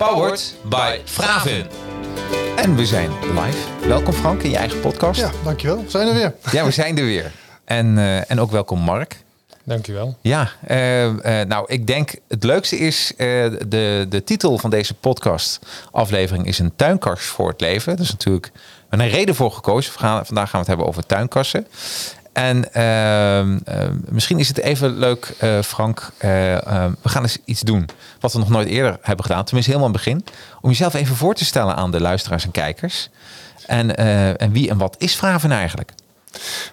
Powered by Fravin. En we zijn live. Welkom Frank in je eigen podcast. Ja, dankjewel. We zijn er weer. Ja, we zijn er weer. En, eh, en ook welkom Mark. Dankjewel. Ja, eh, eh, nou ik denk het leukste is, de, de titel van deze podcast aflevering is een tuinkast voor het leven. Dat is natuurlijk een reden voor gekozen. Vandaag gaan we het hebben over tuinkassen. En ehm, ehm, misschien is het even leuk, eh, Frank. eh, ehm, we gaan eens iets doen wat we nog nooit eerder hebben gedaan. Tenminste, helemaal aan het begin. Om jezelf even voor te stellen aan de luisteraars en kijkers. En, eh, en wie en wat is Vraven eigenlijk?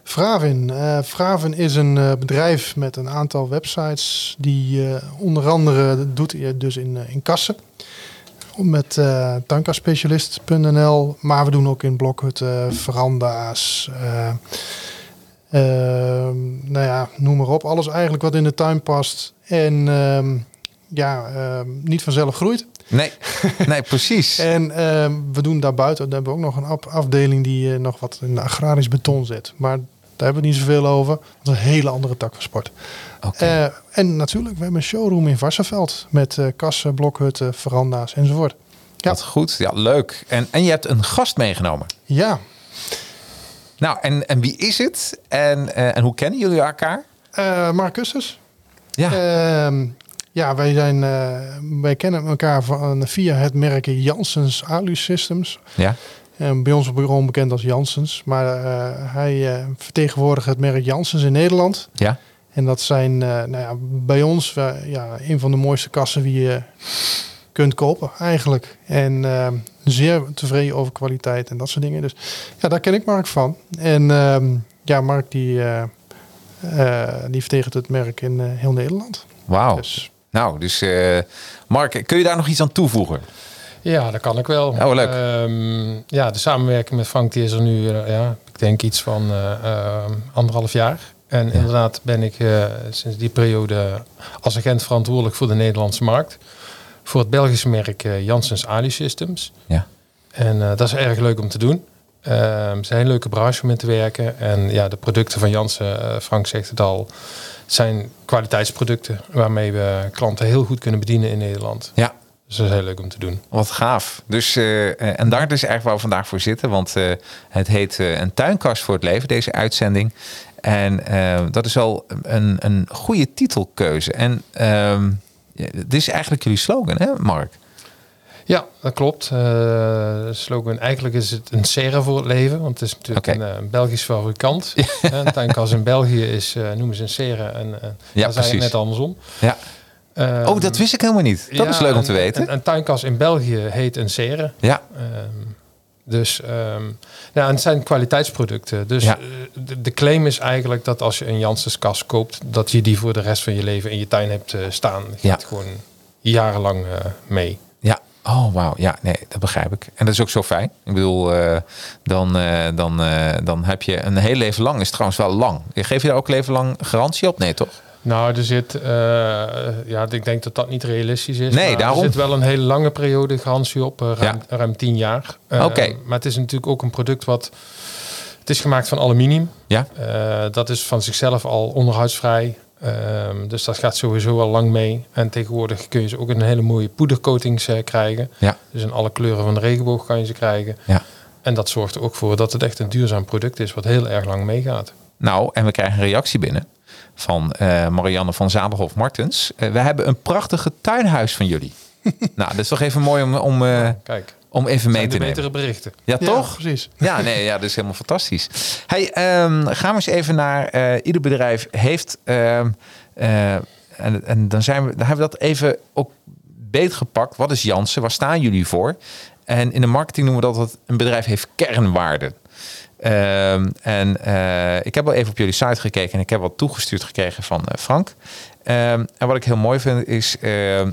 Fravin. Eh Fravin is een bedrijf met een aantal websites die onder andere doet je dus in, in kassen. Met tuinkastspecialist.nl, maar we doen ook in blokhutten, veranda's. Eh, ehm, nou ja, noem maar op. Alles eigenlijk wat in de tuin past. En ehm, ja, ehm, niet vanzelf groeit. Nee, nee precies. En we doen daarbuiten, daar hebben we ook nog een afdeling die eh, nog wat in agrarisch beton zet. Maar daar hebben we niet zoveel over. Dat is een hele andere tak van sport. Oké. Eh, en natuurlijk, we hebben een showroom in Varsenveld met eh, kassen, blokhutten, veranda's enzovoort. Ja. Goed, ja, leuk. En, en je hebt een gast meegenomen. Ja, Nou, en, en wie is het? En, eh, en hoe kennen jullie elkaar? eh Mark Usters. Ja, Ehm, ja, wij, zijn, eh, wij kennen elkaar van, via het merk Janssens Alu Systems. ja. En bij ons op bureau bekend als Janssens. Maar hij vertegenwoordigt het merk Janssens in Nederland. ja. En dat zijn nou ja, bij ons ja, een van de mooiste kassen die je kunt kopen eigenlijk. En eh, zeer tevreden over kwaliteit en dat soort dingen. Dus ja, daar ken ik Mark van. En ehm, ja, Mark die, eh, eh, die vertegenwoordigt het merk in eh, heel Nederland. Wauw. Dus Nou, dus eh, Mark, kun je daar nog iets aan toevoegen? Ja, dat kan ik wel. Oh, leuk. Ehm, ja, de samenwerking met Frank die is er nu, ja, ik denk iets van eh, ehm, anderhalf jaar. En inderdaad ben ik eh, sinds die periode als agent verantwoordelijk voor de Nederlandse markt. Voor het Belgische merk eh, Janssens Ali Systems. Ja. En eh, dat is erg leuk om te doen. Ehm, het is een leuke branche om in te werken. En ja, de producten van Janssen, eh, Frank zegt het al, zijn kwaliteitsproducten waarmee we klanten heel goed kunnen bedienen in Nederland. Ja, Dus dat is heel leuk om te doen. wat gaaf. Dus, en daar is eigenlijk waar we vandaag voor zitten. Want het heet een tuinkast voor het leven, deze uitzending. En dat is wel een, een goede titelkeuze. En ehm, dit is eigenlijk jullie slogan, hè Mark? Ja, dat klopt. Eh, slogan, eigenlijk is het een serre voor het leven. Want het is natuurlijk een, eh, een Belgisch fabrikant. Een tuinkas in België is, eh, noemen ze een serre. En eh Ja, precies. net andersom. Ja. Ehm, Oh, dat wist ik helemaal niet. Dat ja, is leuk om te weten. Een, een tuinkas in België heet een serre. ja, Ehm, dus ehm, nou, en het zijn kwaliteitsproducten. Dus Ja. eh, de, de claim is eigenlijk dat als je een Janssens kas koopt, dat je die voor de rest van je leven in je tuin hebt eh, staan. Het Ja. gaat gewoon jarenlang eh, mee. Ja, oh wauw. Ja, nee, dat begrijp ik. En dat is ook zo fijn. Ik bedoel, dan, dan, dan heb je een heel leven lang, is trouwens wel lang. Geef je daar ook leven lang garantie op? Nee, toch? Nou, er zit, eh, ja, ik denk dat dat niet realistisch is. Nee, daarom. Er zit wel een hele lange periode garantie op, eh, ruim, ruim tien jaar. Eh, Oké. Maar het is natuurlijk ook een product wat, het is gemaakt van aluminium. Ja, dat is van zichzelf al onderhoudsvrij. Ehm, dus dat gaat sowieso al lang mee. En tegenwoordig kun je ze ook een hele mooie poedercoatings krijgen. ja, Dus in alle kleuren van de regenboog kan je ze krijgen. ja. En dat zorgt er ook voor dat het echt een duurzaam product is, wat heel erg lang meegaat. Nou, en we krijgen een reactie binnen van eh, Marianne van Zadelhof Martens. Eh, we hebben een prachtige tuinhuis van jullie. nou, dat is toch even mooi om, om, eh, Kijk, om even mee te de nemen. betere berichten. Ja, Ja, toch? precies. Ja, nee, ja, dat is helemaal fantastisch. Hey, ehm, gaan we eens even naar ieder bedrijf heeft. ehm, eh, en, en dan zijn we, dan hebben we dat even ook beet gepakt. Wat is Jansen? Waar staan jullie voor? En in de marketing noemen we dat het een bedrijf heeft kernwaarden. Ehm, en eh, ik heb wel even op jullie site gekeken en ik heb wat toegestuurd gekregen van eh, Frank. Ehm, en wat ik heel mooi vind is, ehm,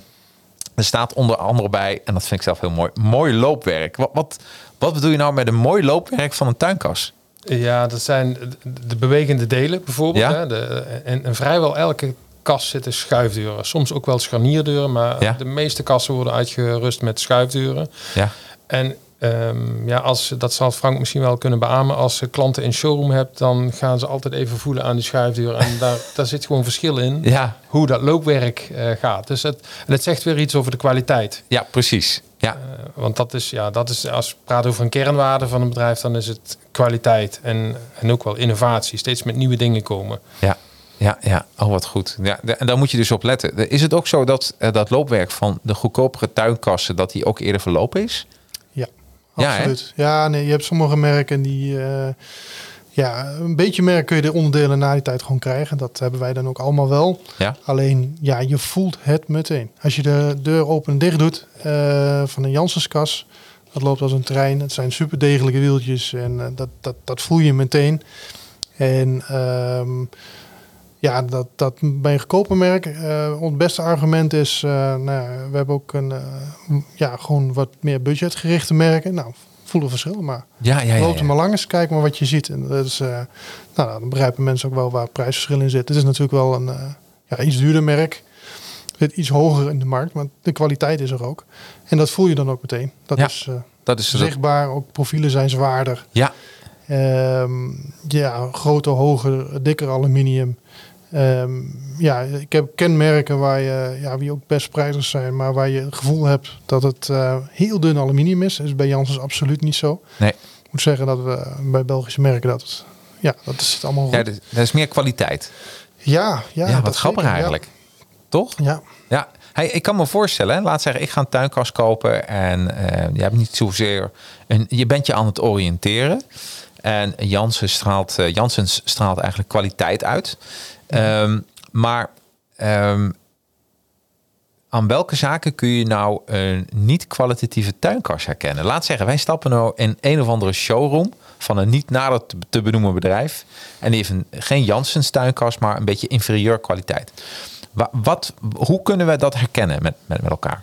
Er staat onder andere bij, en dat vind ik zelf heel mooi, mooi loopwerk. Wat, wat, wat bedoel je nou met een mooi loopwerk van een tuinkas? Ja, dat zijn de- de bewegende delen bijvoorbeeld. Ja. Hè? De, en, en vrijwel elke kast zitten schuifdeuren. Soms ook wel scharnierdeuren, maar Ja. de meeste kassen worden uitgerust met schuifdeuren. Ja, En ehm, ja, als, dat zal Frank misschien wel kunnen beamen. Als je klanten in showroom hebt, dan gaan ze altijd even voelen aan die schuifdeur. En daar, daar zit gewoon verschil in ja, hoe dat loopwerk eh, gaat. Dus het, en het zegt weer iets over de kwaliteit. ja precies. Ja, Eh, want dat is, ja, dat is, als we praten over een kernwaarde van een bedrijf, dan is het kwaliteit en, en ook wel innovatie. Steeds met nieuwe dingen komen. ja, ja, ja. Oh, wat goed. Ja, en daar moet je dus op letten. Is het ook zo dat eh, dat loopwerk van de goedkopere tuinkassen, dat die ook eerder verlopen is? Ja, Ja, absoluut. Ja, nee, je hebt sommige merken die... eh, ja, een beetje merk kun je de onderdelen na die tijd gewoon krijgen. Dat hebben wij dan ook allemaal wel. Ja, Alleen, ja, je voelt het meteen. Als je de deur open en dicht doet eh, van een Janssenskas... dat loopt als een trein. Het zijn super degelijke wieltjes en eh, dat, dat, dat voel je meteen. En ehm, ja, dat, dat bij een goedkoper merk... eh, ons beste argument is... eh, nou, ja, we hebben ook een, eh, ja, gewoon wat meer budgetgerichte merken. Nou, voelen verschillen, maar ja, ja. ja, Loop er maar langs, kijk maar wat je ziet. En dat is, nou, dan begrijpen mensen ook wel waar het prijsverschil in zit. Het is natuurlijk wel een ja, iets duurder merk. Zit iets hoger in de markt, maar de kwaliteit is er ook. En dat voel je dan ook meteen. Dat Ja, is Dat is zichtbaar. Ook profielen zijn zwaarder. Ja, Ehm, ja, groter, hoger, dikker aluminium. Ehm, ja, ik heb kenmerken waar je, ja, die ook best prijzig zijn, maar waar je het gevoel hebt dat het eh, heel dun aluminium is. Dat is bij Janssens absoluut niet zo. nee. Ik moet zeggen dat we bij Belgische merken dat het, ja, dat is het allemaal goed. Ja, dat dat is meer kwaliteit. Ja, ja, Ja, wat grappig zeker, ja. eigenlijk. Toch? Ja. Ja, hey, ik kan me voorstellen, laat zeggen, ik ga een tuinkast kopen en eh, je hebt niet zozeer, een, je bent je aan het oriënteren. En Janssen straalt, Janssens straalt eigenlijk kwaliteit uit. Ehm, maar ehm, aan welke zaken kun je nou een niet-kwalitatieve tuinkast herkennen? Laat zeggen, wij stappen nou in een of andere showroom van een niet nader te- benoemen bedrijf. En die heeft een, geen Janssens tuinkast, maar een beetje inferieur kwaliteit. Wa- Wat, hoe kunnen we dat herkennen met, met, met elkaar?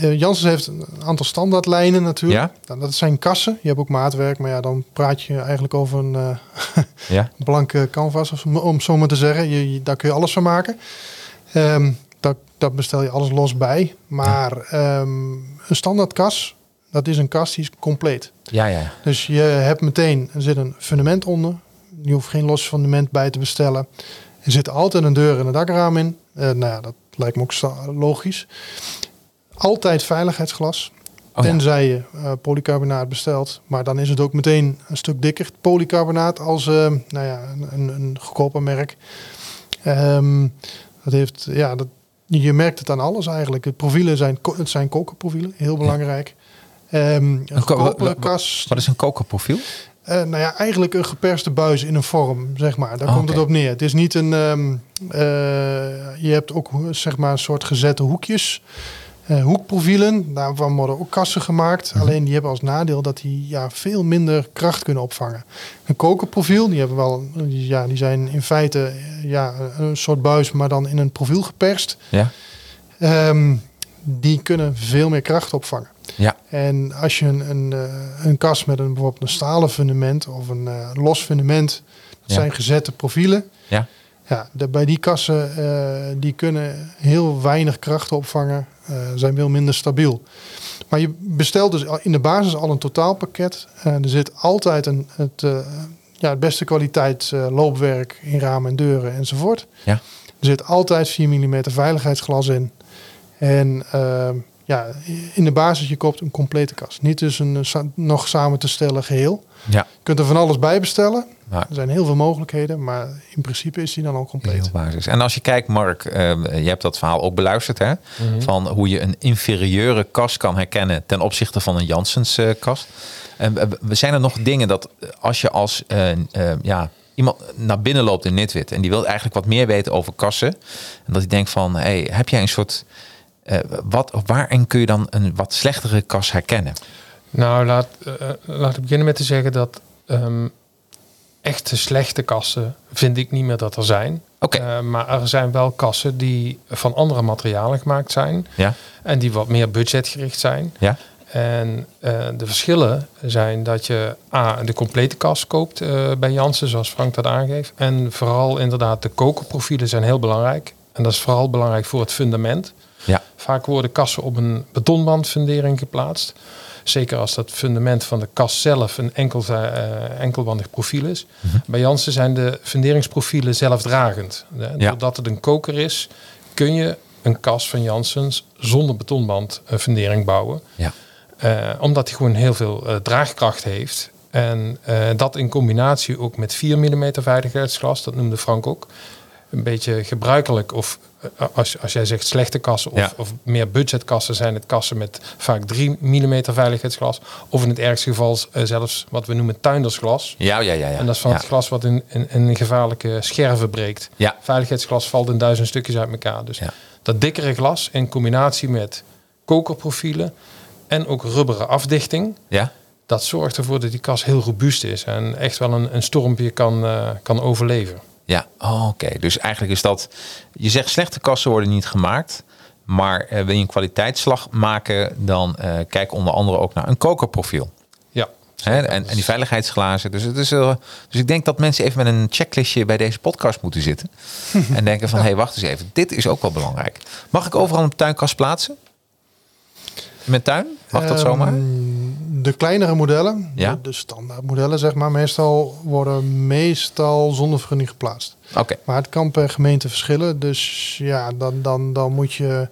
Janssens heeft een aantal standaardlijnen natuurlijk. Ja. Nou, dat zijn kassen. Je hebt ook maatwerk, maar ja, dan praat je eigenlijk over een eh, Ja? blanke canvas, of, om zo maar te zeggen. Je, je- daar kun je alles van maken. Ehm dat, dat bestel je alles los bij. Maar ehm, een standaardkas, dat is een kast die is compleet. Ja, ja. Dus je hebt meteen, er zit een fundament onder. Je hoeft geen los fundament bij te bestellen. Er zit altijd een deur en een dakraam in. Eh, nou ja, dat lijkt me ook logisch. Altijd veiligheidsglas. Oh, ja. tenzij je eh, polycarbonaat bestelt. Maar dan is het ook meteen een stuk dikker polycarbonaat als eh, nou ja, een, een, een goedkoper merk. Ehm, dat heeft, ja, dat, je merkt het aan alles eigenlijk. De profielen zijn, het zijn kokerprofielen, heel belangrijk. Ehm, een ko- wa- goedkopere wa- kas, Wat is een kokerprofiel? eh, nou ja, eigenlijk een geperste buis in een vorm, zeg maar. Daar Ah, komt het op neer. Het is niet een... ehm, eh, je hebt ook zeg maar een soort gezette hoekjes. Eh, hoekprofielen, daarvan worden ook kassen gemaakt. Mhm. Alleen die hebben als nadeel dat die ja, veel minder kracht kunnen opvangen. Een kokerprofiel, die, hebben wel, die- ja, die zijn in feite eh, ja, een soort buis, maar dan in een profiel geperst. Ja. Ehm, die kunnen veel meer kracht opvangen. Ja. En als je een, een, eh, een kast met een, bijvoorbeeld een stalen fundament of een los fundament, dat Ja. zijn gezette profielen. Ja. Ja, de, bij die kassen eh, die kunnen heel weinig kracht opvangen, eh, zijn veel minder stabiel. Maar je bestelt dus in de basis al een totaalpakket. Eh, er zit altijd een, het, ja, het beste kwaliteit loopwerk in ramen en deuren enzovoort. Ja. Er zit altijd 4 mm veiligheidsglas in. En ja, in de basis je koopt een complete kast. Niet dus een nog samen te stellen geheel. Ja. Je kunt er van alles bij bestellen. Er zijn heel veel mogelijkheden, maar in principe is die dan al compleet. heel basis. En als je kijkt, Mark, eh, je hebt dat verhaal ook beluisterd, hè? Van hoe je een inferieure kast kan herkennen ten opzichte van een Janssens eh, kast. En we- we zijn er nog dingen dat als je als eh, eh, ja, iemand naar binnen loopt in Nitwit en die wil eigenlijk wat meer weten over kassen. En dat hij denkt van, hey, heb jij een soort. eh, wat, waarin kun je dan een wat slechtere kas herkennen? Nou, laat, eh, laat ik beginnen met te zeggen dat ehm, echte echte slechte kassen vind ik niet meer dat er zijn. Oké. Eh, maar er zijn wel kassen die van andere materialen gemaakt zijn. Ja, En die wat meer budgetgericht zijn. ja, En eh, de verschillen zijn dat je A, de complete kast koopt eh, bij Jansen, zoals Frank dat aangeeft. En vooral inderdaad, de kokerprofielen zijn heel belangrijk. En dat is vooral belangrijk voor het fundament. ja, Vaak worden kassen op een betonbandfundering geplaatst. Zeker als dat fundament van de kast zelf een enkel, eh, enkelwandig profiel is. Mhm. Bij Jansen zijn de funderingsprofielen zelfdragend. Hè. Ja. Doordat het een koker is, kun je een kast van Janssens zonder betonbandfundering bouwen. ja. Eh, omdat hij gewoon heel veel eh, draagkracht heeft. En dat in combinatie ook met 4 mm veiligheidsglas, dat noemde Frank ook. Een beetje gebruikelijk, of als, als jij zegt slechte kassen of, Ja. of meer budgetkassen, zijn het kassen met vaak 3 mm veiligheidsglas. Of in het ergste geval eh, zelfs wat we noemen tuindersglas. Ja, ja, ja. ja. En dat is van ja. het glas wat in, in, in gevaarlijke scherven breekt. Ja. Veiligheidsglas valt in duizend stukjes uit elkaar. Dus Ja. dat dikkere glas in combinatie met kokerprofielen en ook rubberen afdichting. Ja, Dat zorgt ervoor dat die kas heel robuust is en echt wel een, een stormpje kan, eh, kan overleven. Ja. Oh, Oké, dus eigenlijk is dat... Je zegt slechte kassen worden niet gemaakt. Maar eh, wil je een kwaliteitsslag maken... dan eh, kijk onder andere ook naar een kokerprofiel. Ja. Hè, en, en die veiligheidsglazen. Dus, het is, eh, dus ik denk dat mensen even met een checklistje bij deze podcast moeten zitten. en denken van, hé, hey, wacht eens even. Dit is ook wel belangrijk. Mag ik overal een tuinkast plaatsen? In mijn tuin? Mag dat Ehm, zomaar? De kleinere modellen, Ja. de, de standaard modellen zeg maar, meestal worden meestal zonder vergunning geplaatst. Oké. Maar het kan per gemeente verschillen. Dus ja, dan, dan, dan moet, je,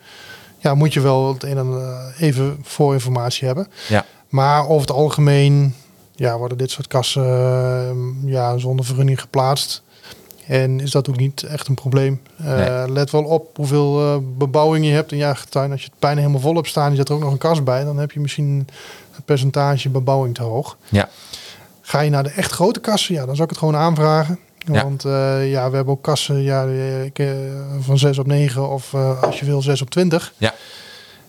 ja, moet je wel het een en eh, even voorinformatie hebben. Ja. Maar over het algemeen ja, worden dit soort kassen eh, ja, zonder vergunning geplaatst. En is dat ook niet echt een probleem. Eh, Nee. Let wel op hoeveel eh, bebouwing je hebt in je eigen tuin. Als je het bijna helemaal vol hebt staan, je zet er ook nog een kast bij, dan heb je misschien percentage bebouwing te hoog. Ja. Ga je naar de echt grote kassen, ja, dan zou ik het gewoon aanvragen. Ja. Want eh, ja, we hebben ook kassen ja, eh, eh, van 6 op 9 of als je wil 6 op 20. Ja.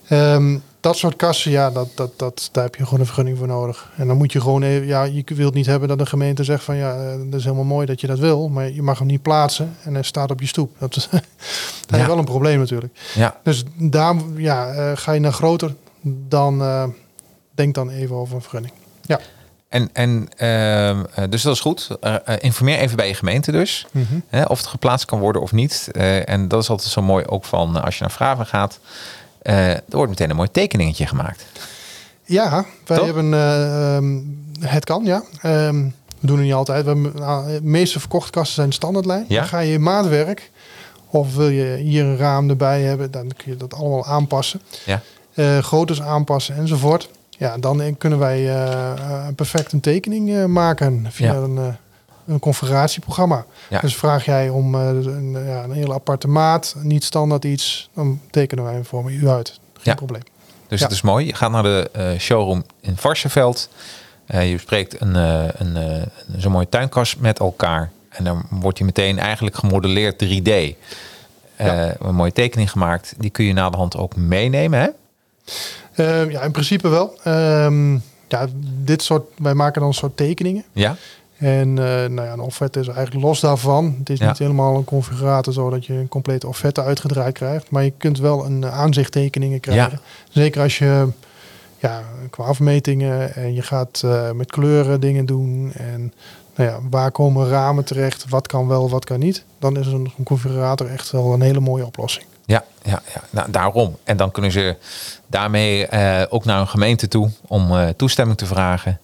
Ehm, dat soort kassen, ja, dat, dat, dat, daar heb je gewoon een vergunning voor nodig. En dan moet je gewoon even, ja, je wilt niet hebben dat de gemeente zegt van ja, dat is helemaal mooi dat je dat wil, maar je mag hem niet plaatsen en hij staat op je stoep. Dat is, dat Ja. is wel een probleem natuurlijk. Ja. Dus daar, ja, ga je naar groter, dan denk dan even over een vergunning. Ja. En, en ehm, eh, dus dat is goed. Eh, informeer even bij je gemeente dus. Hè, of het geplaatst kan worden of niet. Eh, en dat is altijd zo mooi ook van als je naar Vraven gaat. er wordt meteen een mooi tekeningetje gemaakt. Ja, wij hebben eh, ehm, het kan, ja. Ehm, we doen het niet altijd. We hebben, nou, de meeste verkochte kasten zijn standaardlijn. Ja. Dan ga je maatwerk of wil je hier een raam erbij hebben, dan kun je dat allemaal aanpassen. Ja. Eh groottes aanpassen enzovoort. Ja, dan eh, kunnen wij eh, eh, perfect een tekening maken via Ja. een, een configuratieprogramma. Ja. Dus vraag jij om eh, een, ja, een hele aparte maat, niet standaard iets, dan tekenen wij hem voor u uit. Geen Ja. probleem. Dus het is mooi. Je gaat naar de showroom in Varsenveld. Je bespreekt een, een, zo'n mooie tuinkast met elkaar. En dan wordt die meteen eigenlijk gemodelleerd 3D. Eh, Een mooie tekening gemaakt. Die kun je na de hand ook meenemen. Hè? Eh, ja, in principe wel. Ehm, ja, dit soort, wij maken dan een soort tekeningen. Ja? En eh, nou ja, een offerte is eigenlijk los daarvan. Het is Ja. niet helemaal een configurator zo dat je een complete offerte uitgedraaid krijgt. Maar je kunt wel een eh, aanzichttekeningen krijgen. Zeker als je ja, qua afmetingen en je gaat eh, met kleuren dingen doen. En nou ja, waar komen ramen terecht? Wat kan wel, wat kan niet? Dan is een configurator echt wel een hele mooie oplossing. Ja, ja, ja. Nou, daarom. En dan kunnen ze daarmee eh, ook naar een gemeente toe om eh, toestemming te vragen.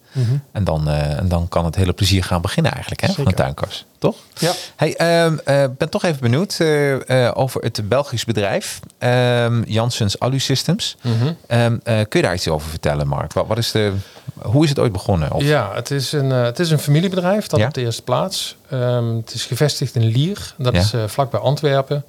En dan, eh, en dan kan het hele plezier gaan beginnen eigenlijk hè, van een Zeker. tuinkast. Toch? Ja. Hey, ehm, eh, ben toch even benieuwd eh, eh, over het Belgisch bedrijf. ehm Janssens Alu Systems. Ehm, eh, kun je daar iets over vertellen, Mark? Wat, wat is de, hoe is het ooit begonnen? Of, Ja, het is een, het is een familiebedrijf, dat Ja. op de eerste plaats. Ehm, het is gevestigd in Lier, dat Ja. is uh, vlakbij Antwerpen.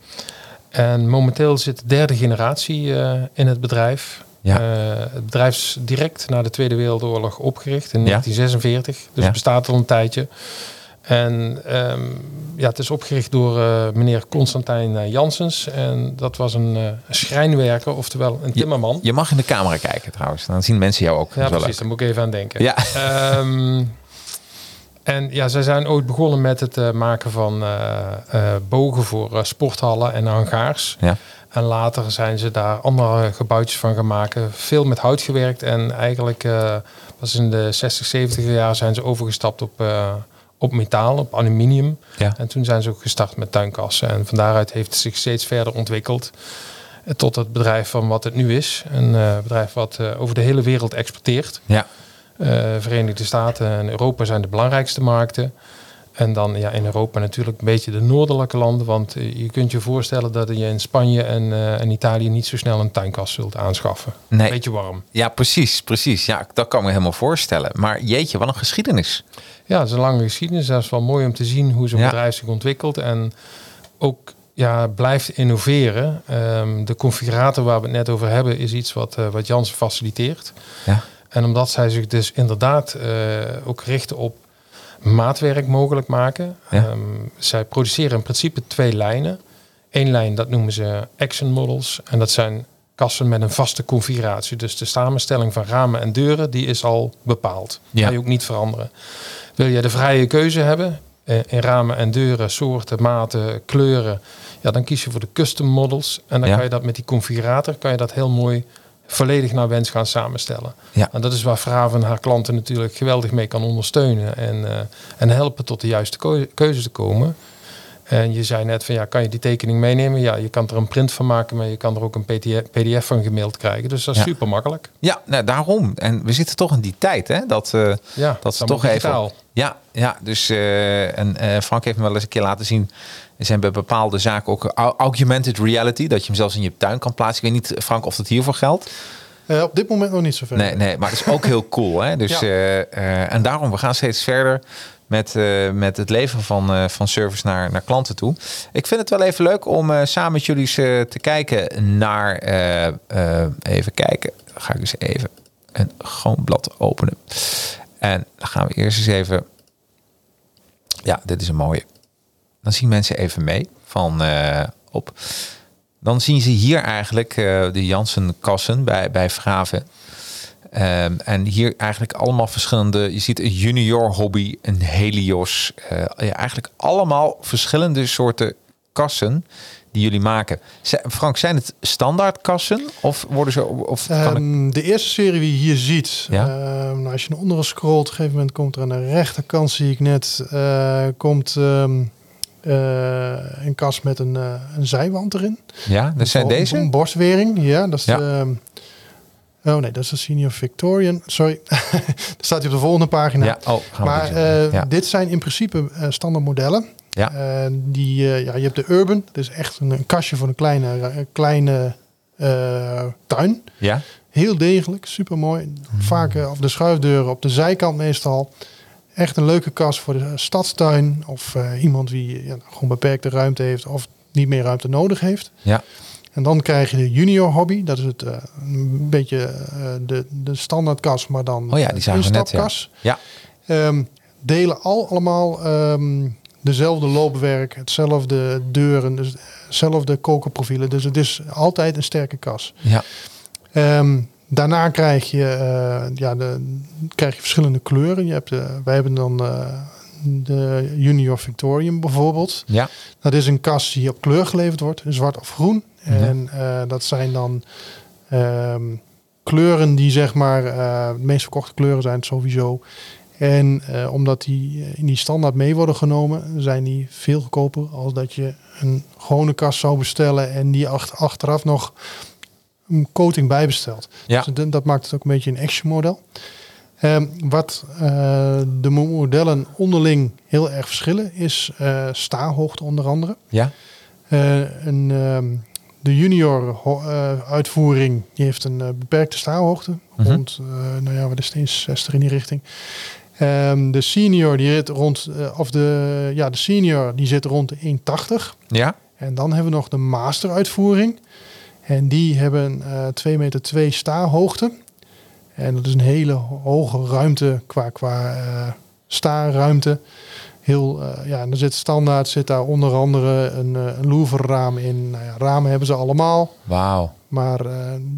En momenteel zit de derde generatie eh, in het bedrijf. Ja. Eh, het bedrijf is direct na de Tweede Wereldoorlog opgericht in Ja. 1946. Dus Ja. het bestaat al een tijdje. En ehm, ja, het is opgericht door eh, meneer Constantijn Janssens. En dat was een eh, schrijnwerker, oftewel een timmerman. Je mag in de camera kijken trouwens. Dan zien mensen jou ook. Ja, precies. Daar moet ik even aan denken. leuk. Ja, Ehm, En ja, zij zijn ooit begonnen met het eh, maken van eh, eh, bogen voor sporthallen en hangaars. Ja. En later zijn ze daar andere gebouwtjes van gaan maken. Veel met hout gewerkt. En eigenlijk was in de 60, 70 jaar zijn ze overgestapt op, op metaal, op aluminium. Ja. En toen zijn ze ook gestart met tuinkassen. En van daaruit heeft het zich steeds verder ontwikkeld. Tot het bedrijf van wat het nu is. Een bedrijf wat over de hele wereld exporteert. Ja. Eh, Verenigde Staten en Europa zijn de belangrijkste markten. En dan ja, in Europa natuurlijk een beetje de noordelijke landen. Want eh, je kunt je voorstellen dat je in Spanje en, eh, en Italië niet zo snel een tuinkas zult aanschaffen. Nee. Beetje warm. Ja, precies, precies. Ja, dat kan me helemaal voorstellen. Maar jeetje, wat een geschiedenis. Ja, het is een lange geschiedenis. Dat is wel mooi om te zien hoe zo'n Ja. bedrijf zich ontwikkelt. En ook ja, blijft innoveren. Ehm, de configurator waar we het net over hebben is iets wat, eh wat Jansen faciliteert. Ja. En omdat zij zich dus inderdaad eh, ook richten op maatwerk mogelijk maken. Ja. Ehm, zij produceren in principe twee lijnen. Eén lijn, dat noemen ze action models. En dat zijn kassen met een vaste configuratie. Dus de samenstelling van ramen en deuren, die is al bepaald. Ja. Kan je ook niet veranderen. Wil je de vrije keuze hebben eh, in ramen en deuren, soorten, maten, kleuren, ja, dan kies je voor de custom models. En dan Ja. kan je dat met die configurator kan je dat heel mooi volledig naar wens gaan samenstellen. Ja. En dat is waar Vraven haar klanten natuurlijk geweldig mee kan ondersteunen en, eh, en helpen tot de juiste keu- keuze te komen. En je zei net van ja, kan je die tekening meenemen? Ja, je kan er een print van maken, maar je kan er ook een PDF, van gemaild krijgen. Dus dat is Ja. super makkelijk. Ja, nou, daarom. En we zitten toch in die tijd, hè? Dat, eh, Ja, dat is allemaal toch even. Ja, ja, dus eh, en Frank heeft me wel eens een keer laten zien. Er zijn bij bepaalde zaken ook au- augmented reality, dat je hem zelfs in je tuin kan plaatsen. Ik weet niet, Frank, of dat hiervoor geldt. Eh, op dit moment nog niet zoveel. Nee, nee, maar het is ook heel cool. Hè? Dus, Ja. eh, eh, en daarom, we gaan steeds verder met, met het leveren van, van service naar, naar klanten toe. Ik vind het wel even leuk om samen met jullie te kijken naar... even kijken, dan ga ik eens even een gewoon blad openen. En dan gaan we eerst eens even... Ja, dit is een mooie. Dan zien mensen even mee van eh, op. Dan zien ze hier eigenlijk eh, de Janssen-kassen bij, bij Vraven. Ehm, en hier eigenlijk allemaal verschillende. Je ziet een junior hobby, een Helios. ja, eigenlijk allemaal verschillende soorten kassen die jullie maken. Frank, zijn het standaard kassen of worden ze of ik, Ehm, de eerste serie die je hier ziet, Ja. ehm, nou, als je naar onderen scrolt, op een gegeven moment komt er aan de rechterkant, zie ik net, komt een kast met een, eh, een zijwand erin. ja, dat zijn deze. Een borstwering, ja. Dat is Ja. de, ehm, oh nee, dat is de Senior Victorian. Sorry, daar staat hij op de volgende pagina. Ja, oh, maar eh, ja. dit zijn in principe eh, standaard modellen. Ja. Eh, die, eh, ja, je hebt de Urban, dat is echt een, een kastje voor een kleine, kleine eh, tuin. ja, Heel degelijk, super mooi. Vaak eh, of de schuifdeuren op de zijkant meestal. Echt een leuke kast voor de stadstuin. Of eh, iemand die ja, gewoon beperkte ruimte heeft of niet meer ruimte nodig heeft. ja, En dan krijg je de junior hobby. Dat is het eh, een beetje eh, de, de standaardkast, maar dan Oh ja, die zagen we net, ja, Ehm, delen al allemaal ehm, dezelfde loopwerk, hetzelfde deuren, dus hetzelfde kokerprofielen. Dus het is altijd een sterke kas. ja, Ehm, daarna krijg je, eh, ja, de, krijg je verschillende kleuren. Je hebt, wij hebben dan eh, de Junior Victorium bijvoorbeeld. ja, Dat is een kas die op kleur geleverd wordt, zwart of groen. En eh, dat zijn dan ehm, kleuren die zeg maar de meest verkochte kleuren zijn sowieso. En omdat die in die standaard mee worden genomen, zijn die veel goedkoper als dat je een gewone kast zou bestellen en die ach- achteraf nog een coating bijbestelt. ja, Dus dat- dat maakt het ook een beetje een action model. Ehm, wat eh, de mo- modellen onderling heel erg verschillen is staarhoogte onder andere. ja, Eh, een, ehm, de junior uitvoering die heeft een beperkte staarhoogte. Mhm. Rond, nou ja, wat is het eens, 60 in die richting. Ehm, de senior die zit rond, of de, ja, de senior die zit rond de 1,80. ja, En dan hebben we nog de master uitvoering. En die hebben eh 2 meter 2 staarhoogte. En dat is een hele ho- hoge ruimte qua, qua eh staarruimte. Heel, eh, ja, en er zit standaard zit daar onder andere een, eh, een louverraam in. Nou ja, ramen hebben ze allemaal. wauw. Maar eh,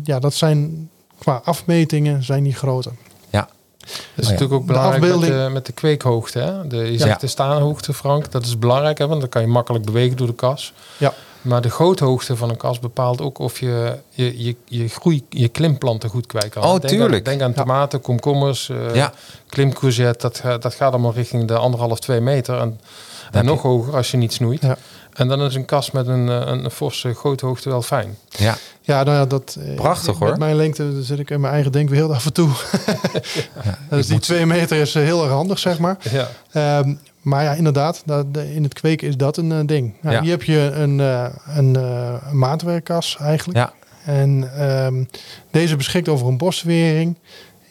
ja, dat zijn qua afmetingen zijn die groter. Ja. Dat is ja. natuurlijk ook De belangrijk met, de, met de kweekhoogte. Hè? De, je Ja. zegt de staanhoogte, Frank. Dat is belangrijk, hè? want dan kan je makkelijk bewegen door de kas. Ja. Maar de goothoogte van een kas bepaalt ook of je je, je, je groei, je klimplanten goed kwijt kan. Oh, denk tuurlijk. Aan, denk aan Ja. tomaten, komkommers, eh Ja. klimcourgette. Dat, dat gaat allemaal richting de anderhalf, twee meter. En, en je- nog hoger als je niet snoeit. Ja. En dan is een kas met een, eh, een, een forse goothoogte wel fijn. Ja, Ja, nou ja, dat... eh, Prachtig, Met hoor. mijn lengte zit ik in mijn eigen denkwereld af en toe. dus die twee meter is heel erg handig, zeg maar. Ja. Ehm, maar ja, inderdaad, dat, in het kweken is dat een eh, ding. Nou, Ja. Hier heb je een, eh, een, maatwerkkas eigenlijk. ja. En ehm, deze beschikt over een boswering.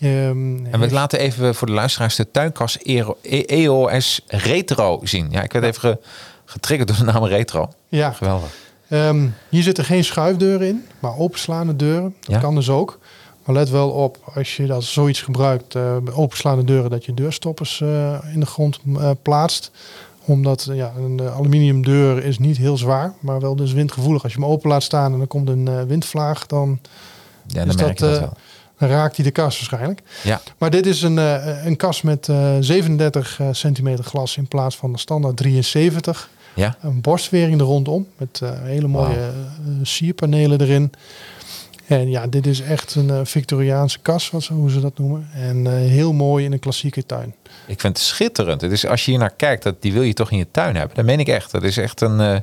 Ehm, En we laten even voor de luisteraars de tuinkas Ero- E- EOS Retro zien. Ja, ik werd even ge- getriggerd door de naam Retro. ja, Geweldig. Ehm, hier zitten geen schuifdeuren in, maar openslaande deuren. Dat Ja. kan dus ook. Maar let wel op, als je dat zoiets gebruikt, eh, openslaande deuren, dat je deurstoppers eh, in de grond eh, plaatst. Omdat ja, een eh, aluminiumdeur is niet heel zwaar, maar wel dus windgevoelig. Als je hem open laat staan en dan komt een windvlaag, dan, Ja, dan Is merk dat, je dat wel. dan raakt hij de kas waarschijnlijk. Ja, Maar dit is een, een kas met eh, 37 eh, centimeter glas in plaats van de standaard 73. ja. Een borstwering er rondom met hele mooie sierpanelen erin. En ja, dit is echt een eh, Victoriaanse kas, wat ze, hoe ze dat noemen. En eh, heel mooi in een klassieke tuin. Ik vind het schitterend. Het is, als je hier naar kijkt, dat, die wil je toch in je tuin hebben. Dat meen ik echt. Dat is echt een, eh,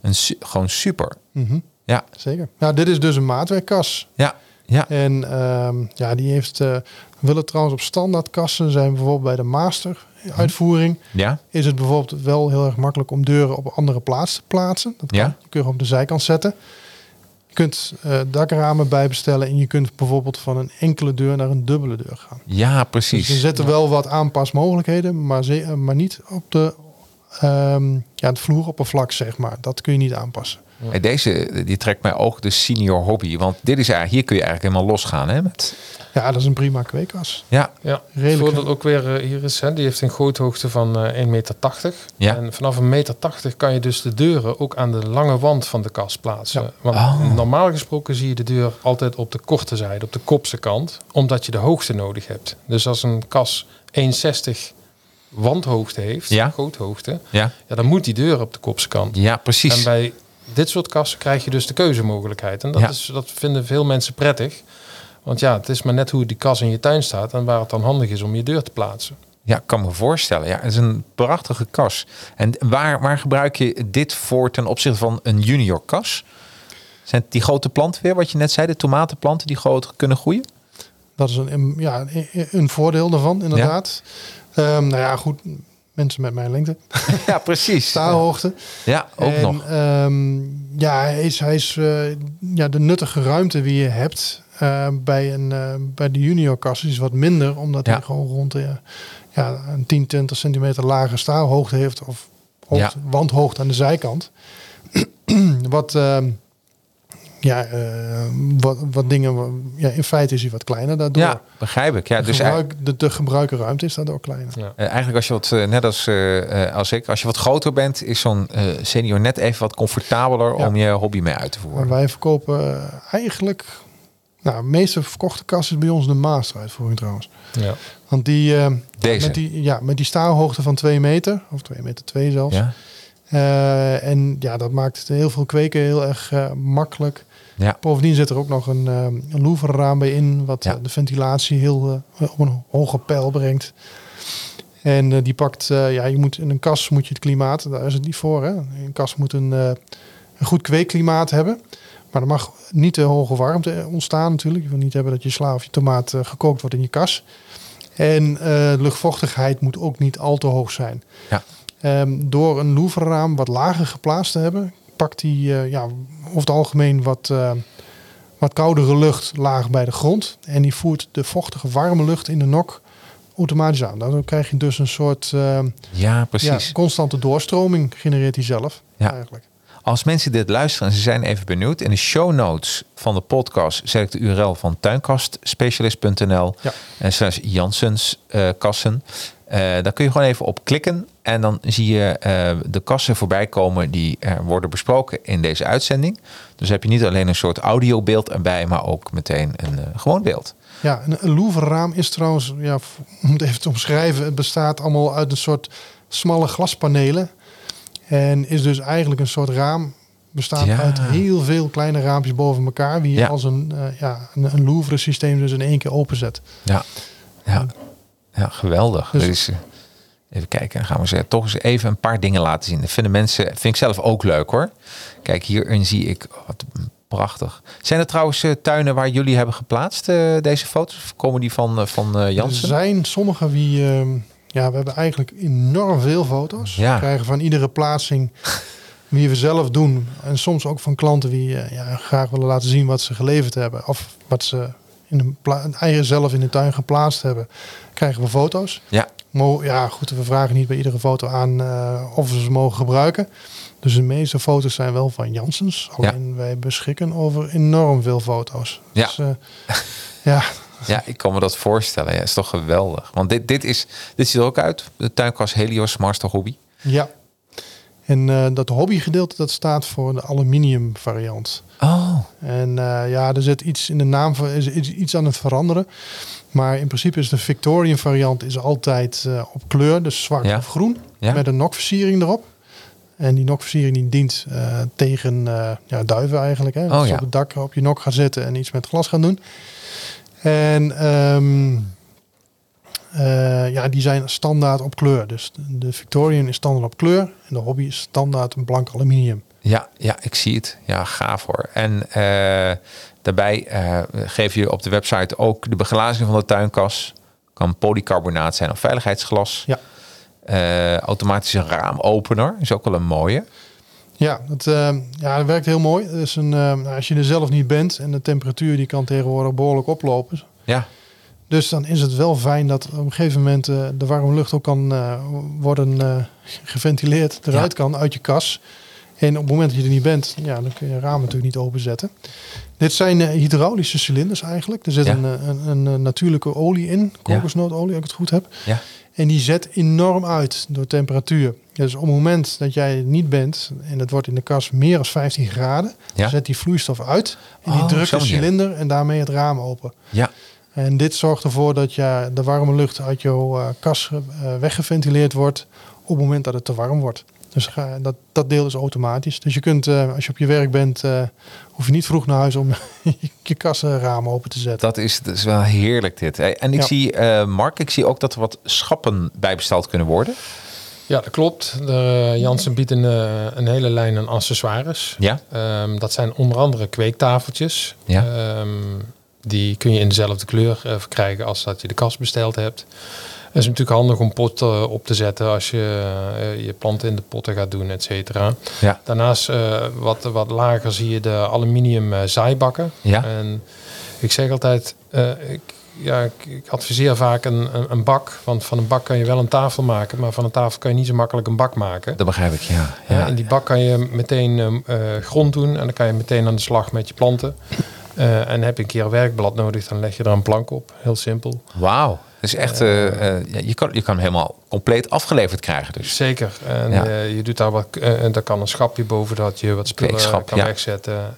een gewoon super. Mhm, Ja, zeker. Nou, dit is dus een maatwerkkas. ja, ja. En ehm, ja, die heeft... we willen trouwens op standaardkassen zijn bijvoorbeeld bij de master uitvoering. Ja, Is het bijvoorbeeld wel heel erg makkelijk om deuren op een andere plaats te plaatsen. Dat kan. Ja. Je kunt op de zijkant zetten. Je kunt eh, dakramen bijbestellen en je kunt bijvoorbeeld van een enkele deur naar een dubbele deur gaan. ja Dus precies. er zitten wel wat aanpasmogelijkheden, maar, ze, eh, maar niet op de, ehm, ja, het vloeroppervlak, zeg maar. Dat kun je niet aanpassen. Deze die trekt mij ook de senior hobby. Want dit is eigenlijk, hier kun je eigenlijk helemaal losgaan. Hè, met, Ja, dat is een prima kweekkas. ja, Ja, Redelijk, het voordeel ook weer eh, hier is, hè, die heeft een goothoogte van eh 1,80 meter. Ja. En vanaf een meter 80 kan je dus de deuren ook aan de lange wand van de kast plaatsen. Ja. Want Oh. normaal gesproken zie je de deur altijd op de korte zijde, op de kopse kant, omdat je de hoogte nodig hebt. Dus als een kas 1,60 wandhoogte heeft, Ja. goothoogte, ja, ja, dan moet die deur op de kopse kant. ja, En precies. bij dit soort kassen krijg je dus de keuzemogelijkheid. En dat, Ja. is, dat vinden veel mensen prettig. Want ja, het is maar net hoe die kas in je tuin staat en waar het dan handig is om je deur te plaatsen. Ja, ik kan me voorstellen. Ja, het is een prachtige kas. En waar, waar gebruik je dit voor ten opzichte van een junior kas? Zijn het die grote planten weer, wat je net zei, de tomatenplanten die groot kunnen groeien? Dat is een, een- ja, een- een voordeel daarvan, inderdaad. Ehm, nou ja, goed. Mensen met mijn lengte. Ja, precies. Staalhoogte. Ja, ook en, nog. ehm, ja, hij is, hij is eh, ja, de nuttige ruimte die je hebt eh, bij, een, eh, bij de juniorkast is wat minder, omdat Ja. hij gewoon rond de, ja, een 10, 20 centimeter lage staalhoogte heeft of hoogte, wandhoogte aan de zijkant. wat, ehm, ja, eh, wat, wat dingen, ja, in feite is hij wat kleiner daardoor. Ja, begrijp ik. Ja, de, dus eigenlijk, gebruik, de, de gebruikerruimte is daardoor kleiner. Ja. eh, eigenlijk als je wat, eh, net als, eh, eh, als ik, als je wat groter bent, is zo'n eh, senior net even wat comfortabeler Ja. om je hobby mee uit te Maar voeren. wij verkopen eigenlijk, nou, de meeste verkochte kast is bij ons de master uitvoering trouwens. Ja. Want die, eh, Deze. met die, ja, met die staalhoogte van 2 meter, of 2 meter 2 zelfs. Ja, Eh, en ja, dat maakt het heel veel kweken heel erg eh, makkelijk. Ja, Bovendien zit er ook nog een, eh een bij in, wat Ja. eh, de ventilatie heel eh, op een hoge pijl brengt. En eh, die pakt, ja, je moet in een kas moet je het klimaat, daar is het niet voor. Hè? Een kas moet een, een goed kweekklimaat hebben. Maar er mag niet te hoge warmte ontstaan natuurlijk. Je wil niet hebben dat je sla of je tomaat gekookt wordt in je kas. En de luchtvochtigheid moet ook niet al te hoog zijn. Ja. Ehm, door een louvre-raam wat lager geplaatst te hebben, pakt die eh, ja, over het algemeen wat, eh, wat koudere lucht laag bij de grond. En die voert de vochtige warme lucht in de nok automatisch aan. Daardoor krijg je dus een soort eh, ja, ja, precies. constante doorstroming genereert hij zelf Ja. eigenlijk. Als mensen dit luisteren en ze zijn even benieuwd, in de show notes van de podcast zet ik de URL van tuinkastspecialist.nl Ja. en slash Janssens eh, kassen. Eh, daar kun je gewoon even op klikken en dan zie je eh, de kassen voorbij komen die worden besproken in deze uitzending. Dus heb je niet alleen een soort audiobeeld erbij, maar ook meteen een eh, gewoon beeld. Ja, een, Louvre-raam is trouwens, ja, om het even te omschrijven, het bestaat allemaal uit een soort smalle glaspanelen. En is dus eigenlijk een soort raam, bestaat Ja. uit heel veel kleine raampjes boven elkaar, wie je Ja. als een, eh, ja, een, een Louvre-systeem dus in één keer openzet. Ja, ja. Ja geweldig. Dus- Dus, eh, even kijken, dan gaan we ze toch eens even een paar dingen laten zien. Dat vinden mensen, vind ik zelf ook leuk hoor. Kijk, hierin zie ik, oh, wat prachtig. Zijn er trouwens eh, tuinen waar jullie hebben geplaatst, eh, deze foto's? Of komen die van, van eh, Er Jansen? zijn sommige wie, ehm, ja, we hebben eigenlijk enorm veel foto's. Ja. We krijgen van iedere plaatsing wie we zelf doen. En soms ook van klanten die ja, graag willen laten zien wat ze geleverd hebben. Of wat ze in een eigen zelf in de tuin geplaatst hebben. Krijgen we foto's. Ja, Mo ja, goed, we vragen niet bij iedere foto aan eh, of we ze mogen gebruiken. Dus de meeste foto's zijn wel van Janssens. Alleen wij beschikken over enorm veel foto's. Ja. Dus, eh, ja, ja, ik kan me dat voorstellen. Ja, is toch geweldig. Want dit, dit, is, dit ziet er ook uit. De tuinkast Helios Master Hobby. Ja. En eh, dat hobbygedeelte dat staat voor de aluminium variant. Oh, En eh, ja, er zit iets in de naam van is, is iets aan het veranderen. Maar in principe is de Victorian variant is altijd eh, op kleur, dus zwart Ja. of groen, Ja. met een nokversiering erop. En die nokversiering die dient tegen ja, duiven eigenlijk. Hè? Oh, Als je op het dak op je nok gaat zitten en iets met glas gaan doen. En ehm, eh, ja, die zijn standaard op kleur. Dus de- Victorian is standaard op kleur en de hobby is standaard een blank aluminium. Ja, ja, ik zie het. Ja, gaaf hoor. En eh, daarbij eh geef je op de website ook de beglazing van de tuinkas. Kan polycarbonaat zijn of veiligheidsglas. Ja. Automatische raamopener is ook wel een mooie. Ja, het, eh, ja, dat werkt heel mooi. Is een, nou, als je er zelf niet bent en de temperatuur die kan tegenwoordig behoorlijk oplopen. Ja, Dus dan is het wel fijn dat op een gegeven moment eh, de warme lucht ook kan eh, worden eh, geventileerd, eruit kan uit je kas. En op het moment dat je er niet bent, ja, dan kun je raam natuurlijk niet openzetten. Dit zijn hydraulische cilinders eigenlijk. Er zit Ja. een, een, een, natuurlijke olie in, kokosnootolie, als ik het goed heb. ja. En die zet enorm uit door temperatuur. Dus op het moment dat jij er niet bent en het wordt in de kas meer dan 15 graden, Ja. zet die vloeistof uit en die Oh, drukt de cilinder en daarmee het raam open. ja. En dit zorgt ervoor dat je de warme lucht uit jouw eh, kas eh, weggeventileerd wordt op het moment dat het te warm wordt. Dus ga, dat, dat deel is automatisch. Dus je kunt, eh, als je op je werk bent, eh, hoef je niet vroeg naar huis om je kasraam open te zetten. Dat is, dat is wel heerlijk dit. En ik Ja. zie, eh, Mark, ik zie ook dat er wat schappen bijbesteld kunnen worden. Ja, dat klopt. De, Jansen biedt een, een hele lijn aan accessoires. Ja, Ehm, dat zijn onder andere kweektafeltjes. Ja. Ehm, die kun je in dezelfde kleur eh, verkrijgen als dat je de kast besteld hebt. Het is natuurlijk handig om potten op te zetten als je eh, je planten in de potten gaat doen, et cetera. ja, Daarnaast eh, wat, wat lager zie je de aluminium eh, zaaibakken. ja. En ik zeg altijd, eh, ik, ja, ik, adviseer vaak een, een, bak. Want van een bak kan je wel een tafel maken, maar van een tafel kan je niet zo makkelijk een bak maken. Dat begrijp ik, ja. Ja, in die bak kan je meteen ehm, eh, grond doen en dan kan je meteen aan de slag met je planten. Eh, en heb je een keer een werkblad nodig, dan leg je er een plank op. Heel simpel. Wauw. Dus echt, eh, eh, je, kan, je kan hem helemaal compleet afgeleverd krijgen. Dus. Zeker. En Ja. je doet daar wat, en daar kan een schapje boven dat je wat spullen kan ja. wegzetten.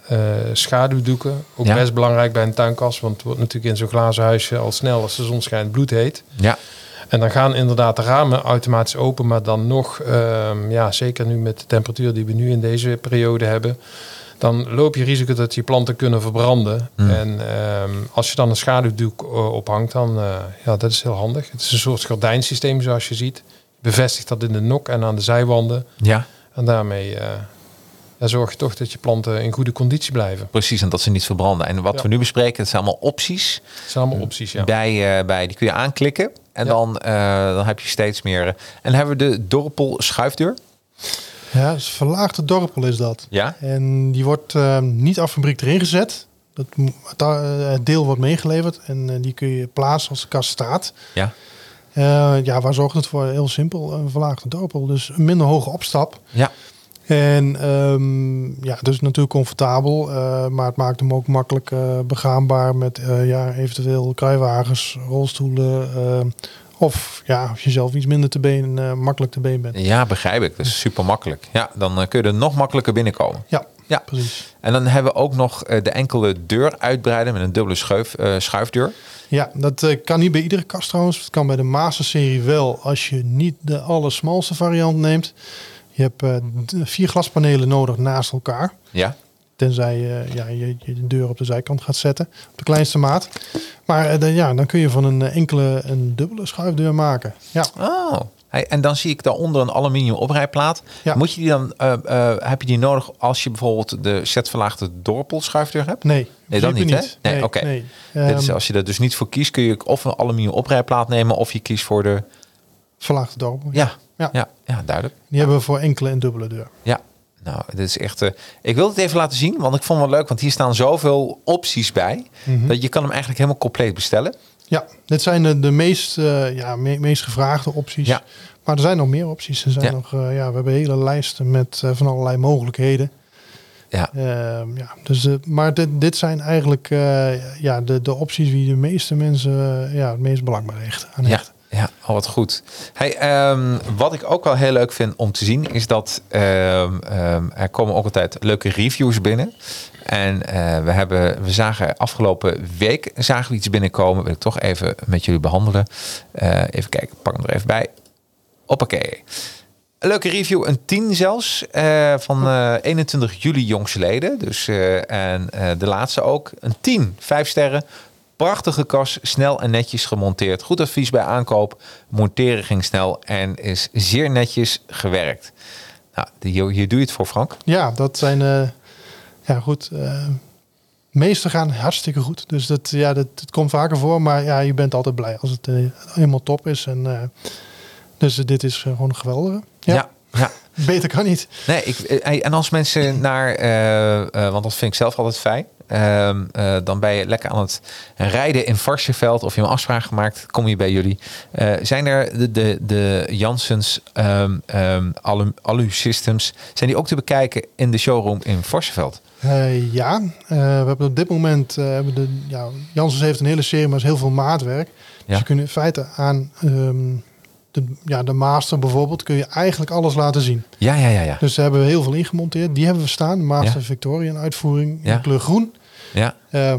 Schaduwdoeken, ook Ja. best belangrijk bij een tuinkast, want het wordt natuurlijk in zo'n glazen huisje al snel als de zon schijnt bloedheet. Ja, En dan gaan inderdaad de ramen automatisch open, maar dan nog, ehm, ja, zeker nu met de temperatuur die we nu in deze periode hebben, dan loop je risico dat je planten kunnen verbranden. Hmm. En ehm, als je dan een schaduwdoek eh, ophangt, dan uh, ja, dat is heel handig. Het is een soort gordijnsysteem zoals je ziet. Je bevestigt dat in de nok en aan de zijwanden. ja, En daarmee uh, ja, zorg je toch dat je planten in goede conditie blijven. precies. En dat ze niet verbranden. En wat Ja. we nu bespreken, dat zijn allemaal opties. Dat zijn allemaal opties, ja. Bij, bij, die kun je aanklikken. En dan, dan heb je steeds meer. en hebben we de dorpel schuifdeur. Ja, dus verlaagde dorpel is dat. Ja, En die wordt eh, niet af fabriek erin gezet. Dat, het, eh, het deel wordt meegeleverd en eh, die kun je plaatsen als de kast staat. ja, Eh, ja, waar zorgt het voor? Heel simpel, een verlaagde dorpel. Dus een minder hoge opstap. ja. En ehm, ja, dus natuurlijk comfortabel, maar het maakt hem ook makkelijk begaanbaar met ja, eventueel kruiwagens, rolstoelen. Of ja, als je zelf iets minder te been, eh, makkelijk te been bent. Ja, begrijp ik. Dat is super makkelijk. Ja, dan eh, kun je er nog makkelijker binnenkomen. Ja, Ja. precies. En dan hebben we ook nog eh, de enkele deur uitbreiden met een dubbele schuif, schuifdeur. Ja, dat kan niet bij iedere kast trouwens. Het kan bij de Master-serie wel als je niet de allersmalste variant neemt. Je hebt vier glaspanelen nodig naast elkaar. Ja. Tenzij je, ja, je, je de deur op de zijkant gaat zetten. Op de kleinste maat. Maar eh, dan, ja, dan kun je van een eh, enkele een dubbele schuifdeur maken. Ja, Oh. Hey, en dan zie ik daaronder een aluminium oprijplaat. Ja. Moet je die dan, eh, heb je die nodig als je bijvoorbeeld de zetverlaagde dorpelschuifdeur hebt? nee. Nee, dan principe niet, hè? Nee, oké. nee. Is, Ehm, als je er dus niet voor kiest, kun je of een aluminium oprijplaat nemen of je kiest voor de. verlaagde dorp. Ja, ja, Ja. ja, duidelijk. Die hebben we voor enkele en dubbele deur. Ja, nou, dit is echt. eh, ik wil het even laten zien, want ik vond het wel leuk, want hier staan zoveel opties bij Mhm. dat je kan hem eigenlijk helemaal compleet bestellen. Ja, dit zijn de, de meest, eh, ja, me- meest gevraagde opties. Ja. Maar er zijn nog meer opties. Er zijn Ja. nog, eh, ja, we hebben hele lijsten met van allerlei mogelijkheden. Ja, Ehm, ja, dus, maar dit, dit zijn eigenlijk ja, de, de opties die de meeste mensen ja, het meest belang bij hechten. aan hechten. ja, al wat goed. Hey, ehm, wat ik ook wel heel leuk vind om te zien, is dat ehm, ehm, er komen ook altijd leuke reviews binnen. En eh, we, hebben, we zagen afgelopen week zagen we iets binnenkomen. Wil ik toch even met jullie behandelen. Eh, even kijken, pak hem er even bij. Hoppakee. Een leuke review, een 10 zelfs, eh, van eh, 21 juli jongsleden. Dus, en de laatste ook. Een 10, 5 sterren. Prachtige kas, snel en netjes gemonteerd. Goed advies bij aankoop. Monteren ging snel en is zeer netjes gewerkt. Nou, hier, hier doe je het voor, Frank. Ja, dat zijn, eh, ja goed, eh meeste gaan hartstikke goed. Dus dat, ja, dat, dat komt vaker voor, maar ja, je bent altijd blij als het eh, helemaal top is. En, dus dit is gewoon een geweldige. Ja, ja. ja. Beter kan niet. Nee, ik, en als mensen naar, want dat vind ik zelf altijd fijn. Ehm, eh, dan ben je lekker aan het rijden in Varsenveld of je hebt een afspraak gemaakt, kom je bij jullie. Eh, zijn er de, de, de Janssens ehm, ehm, alu, alu Systems, zijn die ook te bekijken in de showroom in Varsenveld? Eh, ja, we hebben op dit moment, hebben de, ja, Janssens heeft een hele serie, maar is heel veel maatwerk. Dus je kunt in feite aan ehm, de, ja, de master bijvoorbeeld, kun je eigenlijk alles laten zien. Ja, ja, ja, ja. Dus daar hebben we heel veel ingemonteerd. Die hebben we staan, de Master Ja. Victorian uitvoering Ja. in kleur groen. Ja. Eh,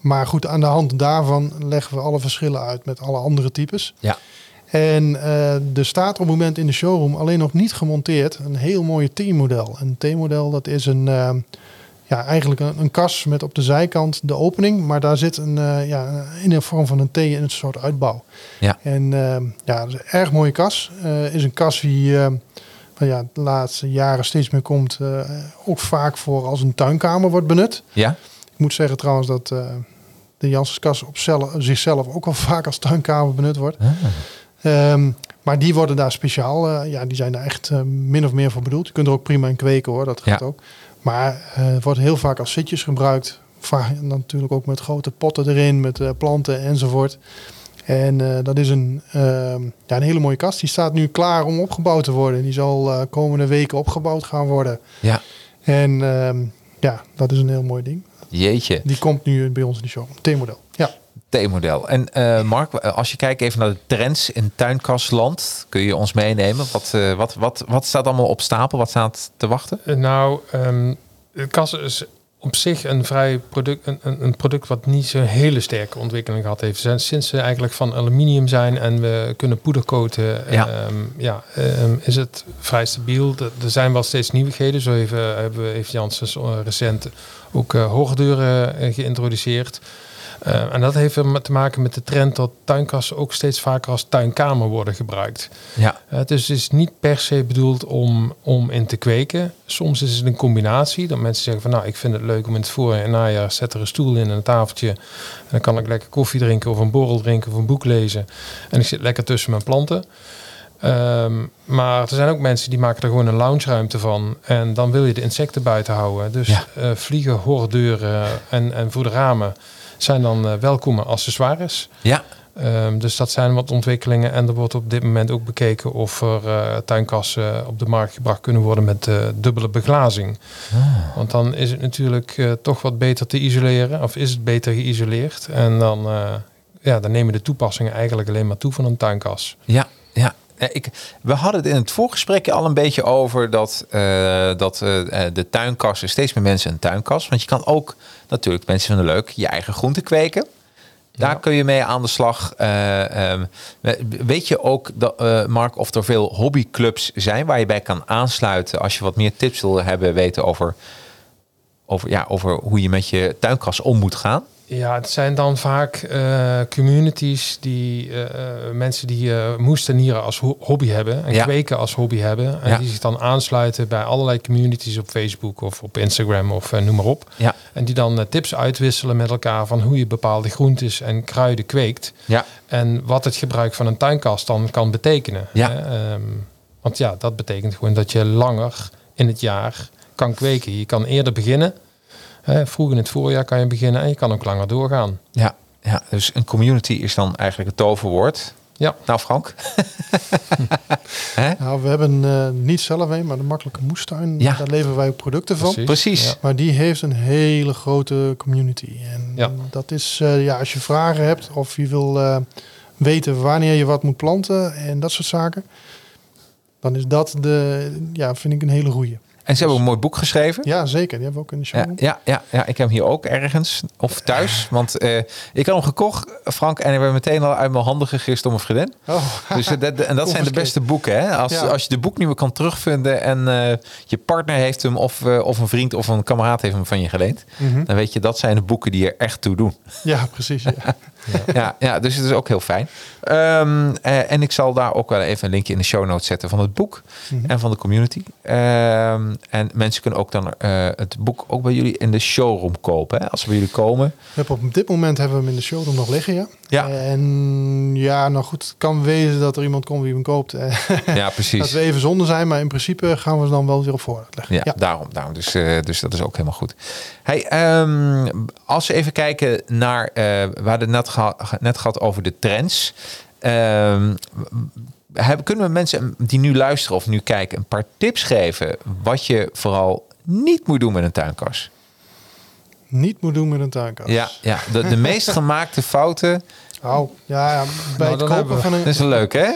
maar goed, aan de hand daarvan leggen we alle verschillen uit met alle andere types. Ja. En eh er staat op het moment in de showroom alleen nog niet gemonteerd een heel mooie T-model. Een T-model dat is een, eh, ja, eigenlijk een, een kas met op de zijkant de opening, maar daar zit een, ja, in de vorm van een T in een soort uitbouw. Ja. En ja, dat is een erg mooie kas. Is een kas die ja, de laatste jaren steeds meer komt, ook vaak voor als een tuinkamer wordt benut. Ja? Moet zeggen trouwens dat eh, de Janssenskas op zelf, zichzelf ook wel vaak als tuinkamer benut wordt. Ah. Ehm, maar die worden daar speciaal, eh, ja, die zijn daar echt eh, min of meer voor bedoeld. Je kunt er ook prima in kweken hoor, dat gaat Ja. ook. Maar het wordt heel vaak als zitjes gebruikt. Vaak natuurlijk ook met grote potten erin, met planten enzovoort. En dat is een, ehm, ja, een hele mooie kast. Die staat nu klaar om opgebouwd te worden. Die zal komende weken opgebouwd gaan worden. Ja. En ehm, ja, dat is een heel mooi ding. Jeetje. Die komt nu bij ons in de show. T-model. Ja. T-model. En eh, Mark, als je kijkt even naar de trends in tuinkastland, kun je ons meenemen? Wat, eh, wat, wat, wat staat allemaal op stapel? Wat staat te wachten? Eh, Nou, ehm de kas is op zich een vrij product, een, een, product wat niet zo'n hele sterke ontwikkeling gehad heeft. Zijn- Sinds ze eigenlijk van aluminium zijn en we kunnen poedercoaten, Ja. ehm, ja, ehm, is het vrij stabiel. Er zijn wel steeds nieuwigheden. Zo even, hebben we heeft Janssens eh, recent ook uh, hoogdeuren eh, geïntroduceerd. Uh, en dat heeft te maken met de trend dat tuinkassen ook steeds vaker als tuinkamer worden gebruikt. Ja. Uh, dus het is niet per se bedoeld om, om in te kweken. Soms is het een combinatie. Dat mensen zeggen van nou, ik vind het leuk om in het voor- en najaar zet er een stoel in en een tafeltje. En dan kan ik lekker koffie drinken of een borrel drinken of een boek lezen. En ik zit lekker tussen mijn planten. Um, maar er zijn ook mensen die maken er gewoon een loungeruimte van. En dan wil je de insecten buiten houden. Dus Ja. uh, vliegen, hordeuren en, en voor de ramen zijn dan uh, welkome accessoires. Ja. Um, dus dat zijn wat ontwikkelingen. En er wordt op dit moment ook bekeken of er uh, tuinkassen op de markt gebracht kunnen worden met uh, dubbele beglazing. Ah. Want dan is het natuurlijk uh, toch wat beter te isoleren. Of is het beter geïsoleerd. En dan, ja, dan nemen de toepassingen eigenlijk alleen maar toe van een tuinkas. Ja, ik, we hadden het in het voorgesprekje al een beetje over dat, eh, dat eh, eh, de tuinkassen, steeds meer mensen een tuinkas. Want je kan ook natuurlijk, mensen vinden het leuk, je eigen groenten kweken. Daar Ja. kun je mee aan de slag. Eh, ehm, weet je ook, dat, eh, Mark, of er veel hobbyclubs zijn waar je bij kan aansluiten als je wat meer tips wil hebben, weten over, over, ja, over hoe je met je tuinkas om moet gaan? Ja, het zijn dan vaak eh, communities die eh, eh, mensen die eh moestenieren als ho- hobby hebben en Ja. kweken als hobby hebben. En Ja. die zich dan aansluiten bij allerlei communities op Facebook of op Instagram of noem maar op. Ja, En die dan tips uitwisselen met elkaar van hoe je bepaalde groentes en kruiden kweekt. ja, En wat het gebruik van een tuinkast dan kan betekenen. Ja. Hè? Ehm, want ja, dat betekent gewoon dat je langer in het jaar kan kweken. Je kan eerder beginnen. Hè, vroeg in het voorjaar kan je beginnen en je kan ook langer doorgaan. ja, ja. Dus een community is dan eigenlijk het toverwoord. Ja. Nou, Frank. Hè? Nou, we hebben eh, niet zelf een, maar de makkelijke moestuin. Ja. Daar leveren wij ook producten van. Precies. Precies. Ja. Maar die heeft een hele grote community. En Ja. dat is, eh, ja, als je vragen hebt of je wil eh, weten wanneer je wat moet planten en dat soort zaken. Dan is dat de, ja, vind ik een hele goeie. En ze hebben een mooi boek geschreven. Ja, zeker. Die hebben we ook in de show. ja, ja, ja, ik heb hem hier ook ergens. Of thuis. Want eh, ik had hem gekocht, Frank. En ik ben meteen al uit mijn handen gegist door mijn vriendin. Oh, Dus, eh, dat, en dat zijn de beste boeken. Hè? Als, Ja. als je de boek niet meer kan terugvinden. En eh, je partner heeft hem. Of, of een vriend of een kameraad heeft hem van je geleend. mhm. Dan weet je, dat zijn de boeken die er echt toe doen. Ja, precies. Ja. ja, ja, dus het is ook heel fijn. Ehm, eh, en ik zal daar ook wel even een linkje in de show notes zetten van het boek Mhm. en van de community. Ehm, en mensen kunnen ook dan eh, het boek ook bij jullie in de showroom kopen. Hè? Als ze bij jullie komen. Op dit moment hebben we hem in de showroom nog liggen, ja. Ja. En ja, nou goed, het kan wezen dat er iemand komt die hem koopt. eh, Ja, dat precies. we even zonde zijn, maar in principe gaan we ze dan wel weer op voorraad leggen. Ja, daarom. daarom. Dus, dus dat is ook helemaal goed. Hey, ehm, als we even kijken naar... we hadden net, geha- net gehad over de trends. Ehm, hebben, kunnen we mensen die nu luisteren of nu kijken... een paar tips geven wat je vooral niet moet doen met een tuinkas? Niet moet doen met een tuinkas. Ja, ja de, de meest gemaakte fouten... Oh, ja, ja, bij, Nou, het kopen van Dat een, is wel leuk, hè?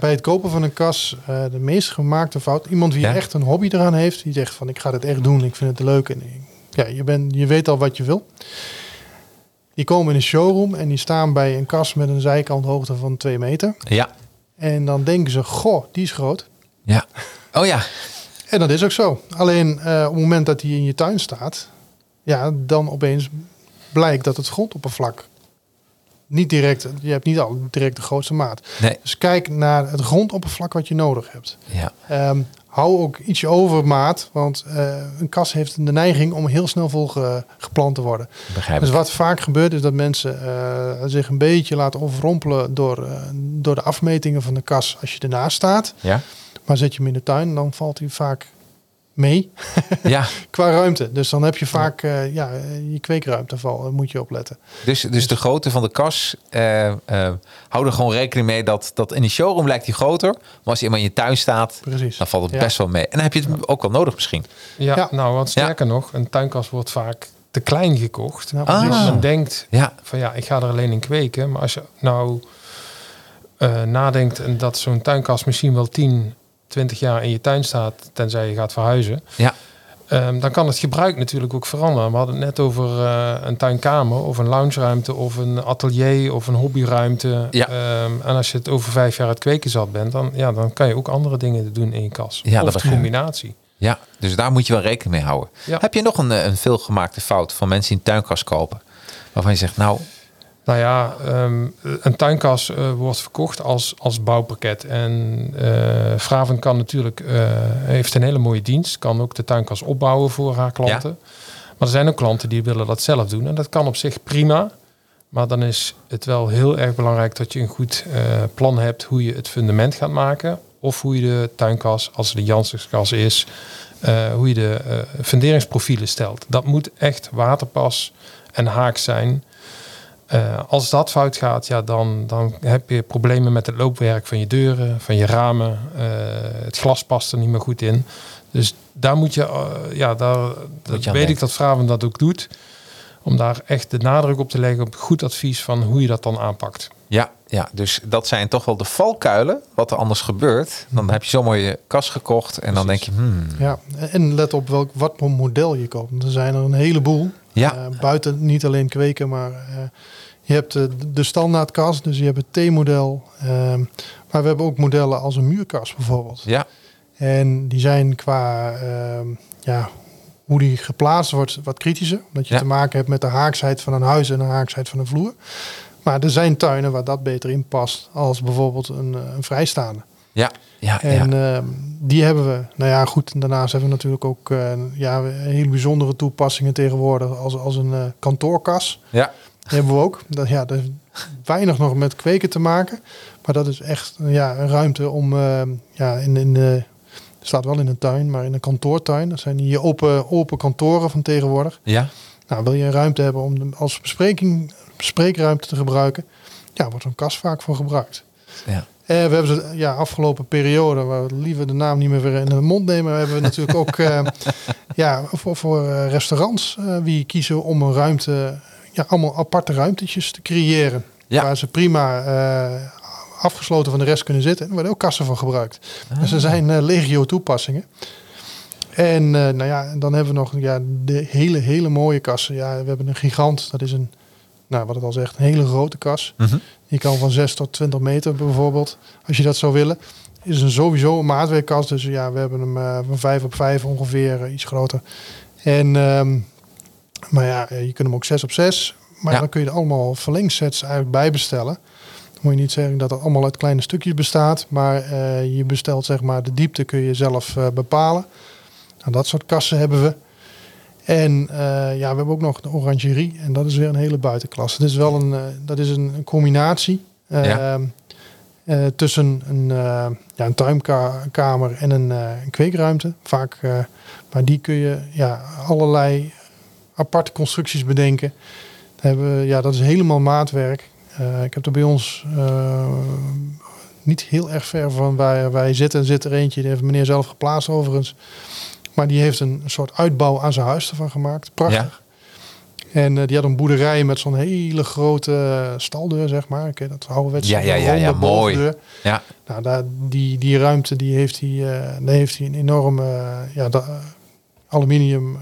bij het kopen van een kas, eh, de meest gemaakte fout. Iemand die Ja. echt een hobby eraan heeft, die zegt van ik ga dit echt doen, ik vind het leuk. En ja, je, bent, je weet al wat je wil. Die komen in een showroom en die staan bij een kas met een zijkanthoogte van 2 meter. Ja. En dan denken ze, goh, die is groot. ja. Oh ja. En dat is ook zo. Alleen eh, op het moment dat die in je tuin staat, ja, dan opeens blijkt dat het grondoppervlak niet direct, je hebt niet al direct de grootste maat. Nee. Dus kijk naar het grondoppervlak wat je nodig hebt. Ja. Ehm, hou ook ietsje over maat, want eh, een kas heeft de neiging om heel snel vol ge- geplant te worden. Begrijp Dus wat vaak gebeurt is dat mensen eh, zich een beetje laten overrompelen door, eh, door de afmetingen van de kas als je ernaast staat. Ja. Maar zet je hem in de tuin, dan valt hij vaak mee Ja. qua ruimte. Dus dan heb je vaak eh, ja, je kweekruimteval, daar moet je opletten. Dus, dus de grootte van de kas, eh, eh, hou er gewoon rekening mee dat, dat in de showroom lijkt die groter. Maar als hij eenmaal in je tuin staat, Precies. dan valt het Ja. best wel mee. En dan heb je het ook wel nodig misschien. Ja, Ja. nou wat sterker nog, een tuinkas wordt vaak te klein gekocht. Nou, Ah. Als men denkt Ja, van ja, ik ga er alleen in kweken. Maar als je nou eh, nadenkt en dat zo'n tuinkas misschien wel 10, 20 jaar in je tuin staat, tenzij je gaat verhuizen. ja, Ehm, dan kan het gebruik natuurlijk ook veranderen. We hadden het net over eh, een tuinkamer of een loungeruimte of een atelier of een hobbyruimte. Ja. Ehm, en als je het over vijf jaar het kweken zat bent, dan, ja, dan kan je ook andere dingen doen in je kas. Ja, dat of de begrijp ik. combinatie. ja. Dus daar moet je wel rekening mee houden. Ja. Heb je nog een, eh, een veelgemaakte fout van mensen die een tuinkas kopen? Waarvan je zegt, nou, Nou ja, ehm, een tuinkas eh, wordt verkocht als, als bouwpakket. En eh Fraven kan natuurlijk, eh, heeft een hele mooie dienst. Kan ook de tuinkas opbouwen voor haar klanten. Maar er zijn ook klanten die willen dat zelf doen. En dat kan op zich prima. Maar dan is het wel heel erg belangrijk dat je een goed plan hebt hoe je het fundament gaat maken. Of hoe je de tuinkas, als het de Janssenskas is, hoe je de funderingsprofielen stelt. Dat moet echt waterpas en haak zijn. Eh, als dat fout gaat, ja, dan, dan heb je problemen met het loopwerk van je deuren, van je ramen. Eh, het glas past er niet meer goed in. Dus daar moet je, eh, ja, daar dat weet denken. ik dat Fraven dat ook doet. Om daar echt de nadruk op te leggen op goed advies van hoe je dat dan aanpakt. ja, ja, dus dat zijn toch wel de valkuilen. Wat er anders gebeurt. Dan heb je zo'n mooie kast gekocht. En dan denk je, hmm, Ja, en let op welk, wat voor model je koopt. Er zijn er een heleboel. Ja. Eh, buiten niet alleen kweken, maar eh, je hebt de, de standaardkast. Dus je hebt het T-model. Ehm, maar we hebben ook modellen als een muurkast bijvoorbeeld. ja, En die zijn qua ehm, ja, hoe die geplaatst wordt wat kritischer. Dat je Ja. te maken hebt met de haaksheid van een huis en de haaksheid van een vloer. Maar er zijn tuinen waar dat beter in past als bijvoorbeeld een, eh, een vrijstaande. Ja, ja, En ja. ehm, die hebben we. Nou ja, goed. Daarnaast hebben we natuurlijk ook eh, ja, hele bijzondere toepassingen tegenwoordig. Als, als een eh, kantoorkas. ja. Die hebben we ook. Dat, ja, dat heeft weinig nog met kweken te maken. Maar dat is echt ja, een ruimte om ehm, ja, in, in de. Staat wel in een tuin, maar in een kantoortuin. Dat zijn die open, open kantoren van tegenwoordig. ja. Nou, wil je een ruimte hebben om de- als bespreking, bespreekruimte te gebruiken? Ja, wordt zo'n kast vaak voor gebruikt. ja. Eh, we hebben ze ja, afgelopen periode, waar we liever de naam niet meer weer in de mond nemen, hebben we natuurlijk ook eh, ja, voor, voor eh, restaurants wie kiezen om een ruimte, ja, allemaal aparte ruimtetjes te creëren. Ja. Waar ze prima afgesloten van de rest kunnen zitten. En er worden ook kassen van gebruikt. Dus er zijn legio toepassingen. En nou ja, dan hebben we nog ja, de hele, hele mooie kassen. Ja, we hebben een gigant, dat is een, nou wat het al zegt, een hele grote kas. Mhm. Die kan van 6 tot 20 meter bijvoorbeeld, als je dat zou willen. Is een sowieso een maatwerkkast. Dus ja, we hebben hem eh, van 5 op 5 ongeveer, eh, iets groter. En, ehm, maar ja, eh, je kunt hem ook 6 op 6. Maar Ja. dan kun je er allemaal verlengsets eigenlijk bij bestellen. Dan moet je niet zeggen dat het allemaal uit kleine stukjes bestaat. Maar je bestelt zeg maar de diepte kun je zelf bepalen. Nou, dat soort kassen hebben we. En eh, ja, we hebben ook nog de orangerie. En dat is weer een hele buitenklasse. Dat is wel een, eh, dat is een, een combinatie eh, Ja. eh, tussen een, ja, een tuinkamer en een, een kweekruimte. Vaak, maar die kun je ja, allerlei aparte constructies bedenken. Dat hebben we, ja, dat is helemaal maatwerk. Ik heb er bij ons niet heel erg ver van waar wij zitten. Zit er eentje, die heeft meneer zelf geplaatst overigens. Maar die heeft een soort uitbouw aan zijn huis ervan gemaakt. Prachtig. En eh, die had een boerderij met zo'n hele grote eh, staldeur, zeg maar. Ken dat ouderwetse Ja, ja, ja, ja, mooi. Ja, Nou, daar, die, die ruimte die heeft hij, eh, daar heeft hij een enorme ja, da- aluminium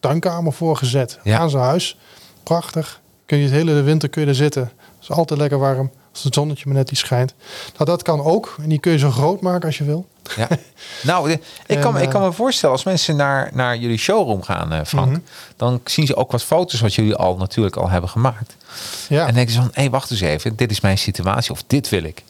tuinkamer voor gezet Ja. aan zijn huis. Prachtig. Kun je het hele winter kun je er zitten. Het is altijd lekker warm. Als het zonnetje maar net die schijnt. Nou, dat kan ook. En die kun je zo groot maken als je wil. Ja. Nou, ik kan, ik kan eh, me voorstellen, als mensen naar, naar jullie showroom gaan, eh, Frank, Mhm. dan zien ze ook wat foto's wat jullie al natuurlijk al hebben gemaakt. Ja, En denken ze van, hé, wacht eens even, dit is mijn situatie of dit wil ik.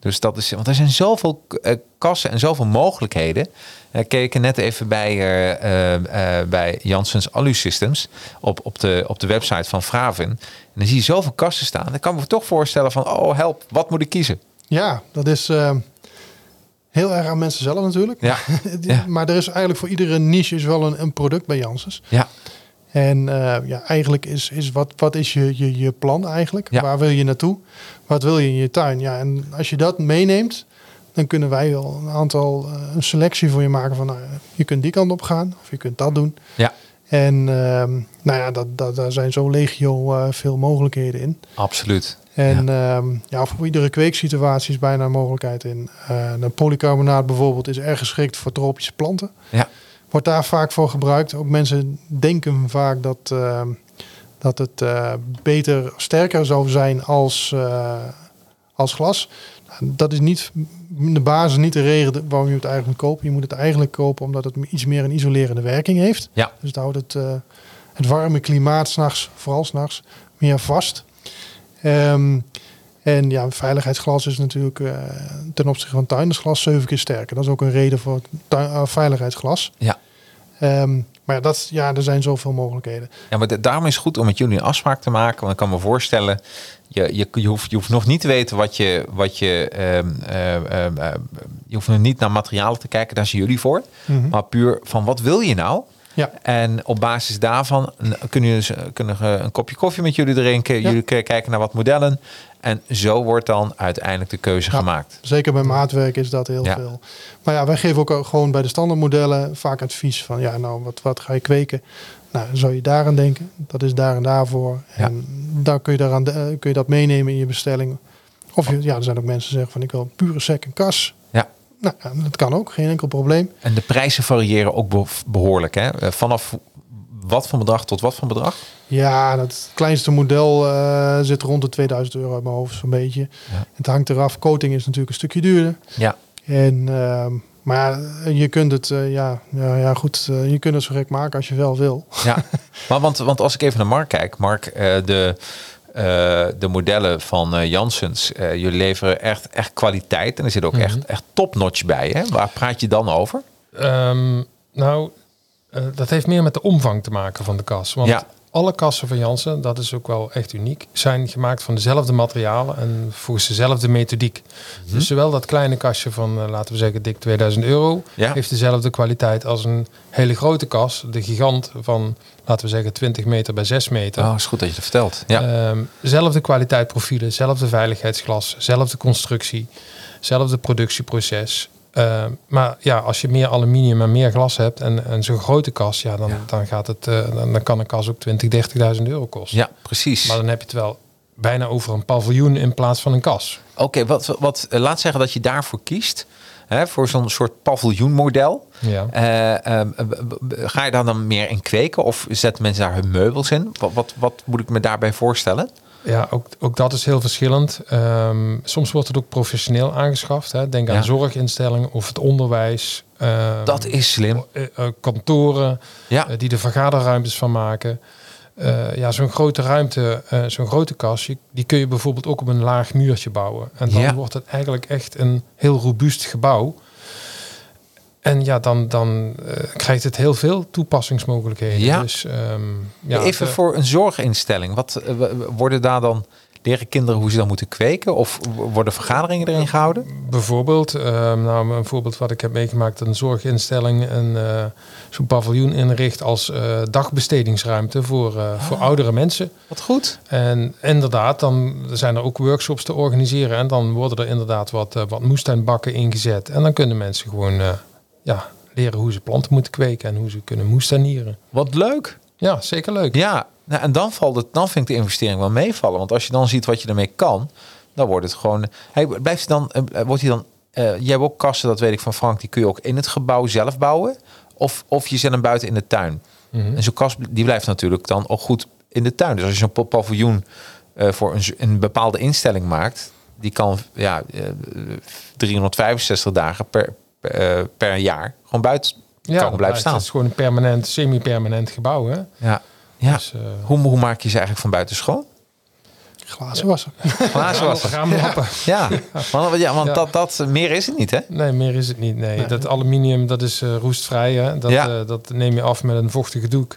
Dus dat is, want er zijn zoveel eh, kassen en zoveel mogelijkheden. Ik keek er net even bij, eh, eh, bij Janssens Alu Systems op, op, de, op de website van Vraven. En dan zie je zoveel kassen staan. Dan kan ik me toch voorstellen van, oh help, wat moet ik kiezen? ja dat is heel erg aan mensen zelf natuurlijk. Ja, ja. Maar er is eigenlijk voor iedere niche is wel een, een product bij Janssens. ja, En eh, ja, eigenlijk is, is wat, wat is je, je, je plan eigenlijk? Ja. Waar wil je naartoe? Wat wil je in je tuin? Ja, en als je dat meeneemt, dan kunnen wij wel een aantal, eh, een selectie voor je maken van, nou, je kunt die kant op gaan of je kunt dat doen. ja, En ehm, nou ja, dat, dat, daar zijn zo legio eh, veel mogelijkheden in. absoluut. En ja. ja, voor iedere kweeksituatie is bijna een mogelijkheid in. Eh de polycarbonaat bijvoorbeeld is erg geschikt voor tropische planten. Ja, Wordt daar vaak voor gebruikt. Ook mensen denken vaak dat, eh, dat het eh, beter, sterker zou zijn als, eh, als glas. Nou, Dat is niet de basis niet de reden waarom je het eigenlijk moet kopen. Je moet het eigenlijk kopen omdat het iets meer een isolerende werking heeft. ja, Dus het houdt het, het warme klimaat s'nachts, vooral s'nachts, meer vast. Ehm, en ja, veiligheidsglas is natuurlijk eh, ten opzichte van tuindersglas zeven keer sterker. Dat is ook een reden voor tuin- eh, veiligheidsglas. ja. Ehm, maar ja, dat, ja, er zijn zoveel mogelijkheden. Ja, maar da- daarom is het goed om met jullie een afspraak te maken. Want ik kan me voorstellen, je, je, je, hoeft, je hoeft nog niet te weten wat je... Wat je, ehm, je hoeft nog niet naar materialen te kijken, daar zijn jullie voor. Mhm. Maar puur van wat wil je nou? Ja. En op basis daarvan kunnen, jullie, kunnen we een kopje koffie met jullie drinken. Ja. Jullie kijken naar wat modellen. En zo wordt dan uiteindelijk de keuze Ja. gemaakt. Zeker bij maatwerk is dat heel Ja. veel. Maar ja, wij geven ook gewoon bij de standaardmodellen vaak advies van ja, nou, wat, wat ga je kweken? Nou, zou je daaraan denken. Dat is daar en daarvoor. Ja. En dan kun je, daaraan, eh, kun je dat meenemen in je bestelling. Of je, ja, er zijn ook mensen die zeggen van ik wil pure sec en kas. Ja. Nou, dat kan ook, geen enkel probleem. En de prijzen variëren ook be- behoorlijk. Hè? Eh, Vanaf wat voor bedrag tot wat voor bedrag? Ja, het kleinste model eh, zit rond de 2000 euro uit mijn hoofd zo'n beetje. Ja. Het hangt eraf. Coating is natuurlijk een stukje duurder. Ja. En, ehm, maar je kunt het, eh, ja, ja, ja goed, je kunt het zo gek maken als je wel wil. Ja, maar want, want als ik even naar Mark kijk, Mark, de, eh, de modellen van eh Janssens, eh, jullie leveren echt, echt kwaliteit en er zit ook echt, echt topnotch bij. Hè? Waar praat je dan over? Ehm, nou, dat heeft meer met de omvang te maken van de kas. Want Ja. alle kassen van Jansen, dat is ook wel echt uniek, zijn gemaakt van dezelfde materialen en volgens dezelfde methodiek. Mhm. Dus zowel dat kleine kastje van, laten we zeggen, dik 2000 euro, Ja. heeft dezelfde kwaliteit als een hele grote kas, de gigant van, laten we zeggen, 20 meter bij 6 meter. Oh, is goed dat je het vertelt. Ja. Ehm, zelfde kwaliteit profielen, zelfde veiligheidsglas, zelfde constructie, zelfde productieproces. Ehm, maar ja, als je meer aluminium en meer glas hebt en, en zo'n grote kas, ja, dan, dan, gaat het, eh, dan, dan kan een kas ook 20, 30.000 euro kosten. ja, precies. Maar dan heb je het wel bijna over een paviljoen in plaats van een kas. Oké, wat, wat, eh, laat zeggen dat je daarvoor kiest. Hè, voor zo'n soort paviljoenmodel. Ja. Eh, eh, ga je daar dan meer in kweken of zetten mensen daar hun meubels in? Wat, wat, wat moet ik me daarbij voorstellen? Ja, ook, ook dat is heel verschillend. Ehm, soms wordt het ook professioneel aangeschaft. Hè. Denk aan Ja. zorginstellingen of het onderwijs. Ehm, Dat is slim. eh, kantoren Ja, die er vergaderruimtes van maken. Eh, ja, zo'n grote ruimte, eh, zo'n grote kast, je- die kun je bijvoorbeeld ook op een laag muurtje bouwen. En dan Ja. wordt het eigenlijk echt een heel robuust gebouw. En ja, dan, dan eh, krijgt het heel veel toepassingsmogelijkheden. Ja. Dus, ehm, ja, Even de- voor een zorginstelling. Wat worden daar dan leren kinderen hoe ze dan moeten kweken? Of worden vergaderingen erin gehouden? Bijvoorbeeld, ehm, nou een voorbeeld wat ik heb meegemaakt, een zorginstelling en eh, zo'n paviljoen inricht als eh, dagbestedingsruimte voor, eh, voor oudere mensen. Wat goed. En inderdaad, dan zijn er ook workshops te organiseren. En dan worden er inderdaad wat, wat moestuinbakken ingezet. En dan kunnen mensen gewoon ja, leren hoe ze planten moeten kweken en hoe ze kunnen moestuinieren. Wat leuk. Ja, zeker leuk. Ja, nou, en dan, valt het, dan vind ik de investering wel meevallen. Want als je dan ziet wat je ermee kan, dan wordt het gewoon. Hij blijft dan, eh, wordt hij dan. eh jij hebt ook kassen, dat weet ik van Frank, die kun je ook in het gebouw zelf bouwen. Of, of je zet hem buiten in de tuin. Mhm. En zo'n kast die blijft natuurlijk dan ook goed in de tuin. Dus als je zo'n pa- paviljoen eh, voor een, een bepaalde instelling maakt, die kan ja, eh, 365 dagen per, per, eh, per jaar gewoon buiten Ja, kan blijven staan. Het is gewoon een permanent, semi-permanent gebouw. Hè? Ja. Ja. Dus, eh, Hoe, hoe maak je ze eigenlijk van buiten schoon? Glazen wassen. Glazen wassen. raamlappen. Ja, want, ja, want Ja. Dat, dat, meer is het niet, hè? Nee, meer is het niet. Nee, dat aluminium dat is eh, roestvrij. Hè? Dat, Ja. eh, dat neem je af met een vochtige doek.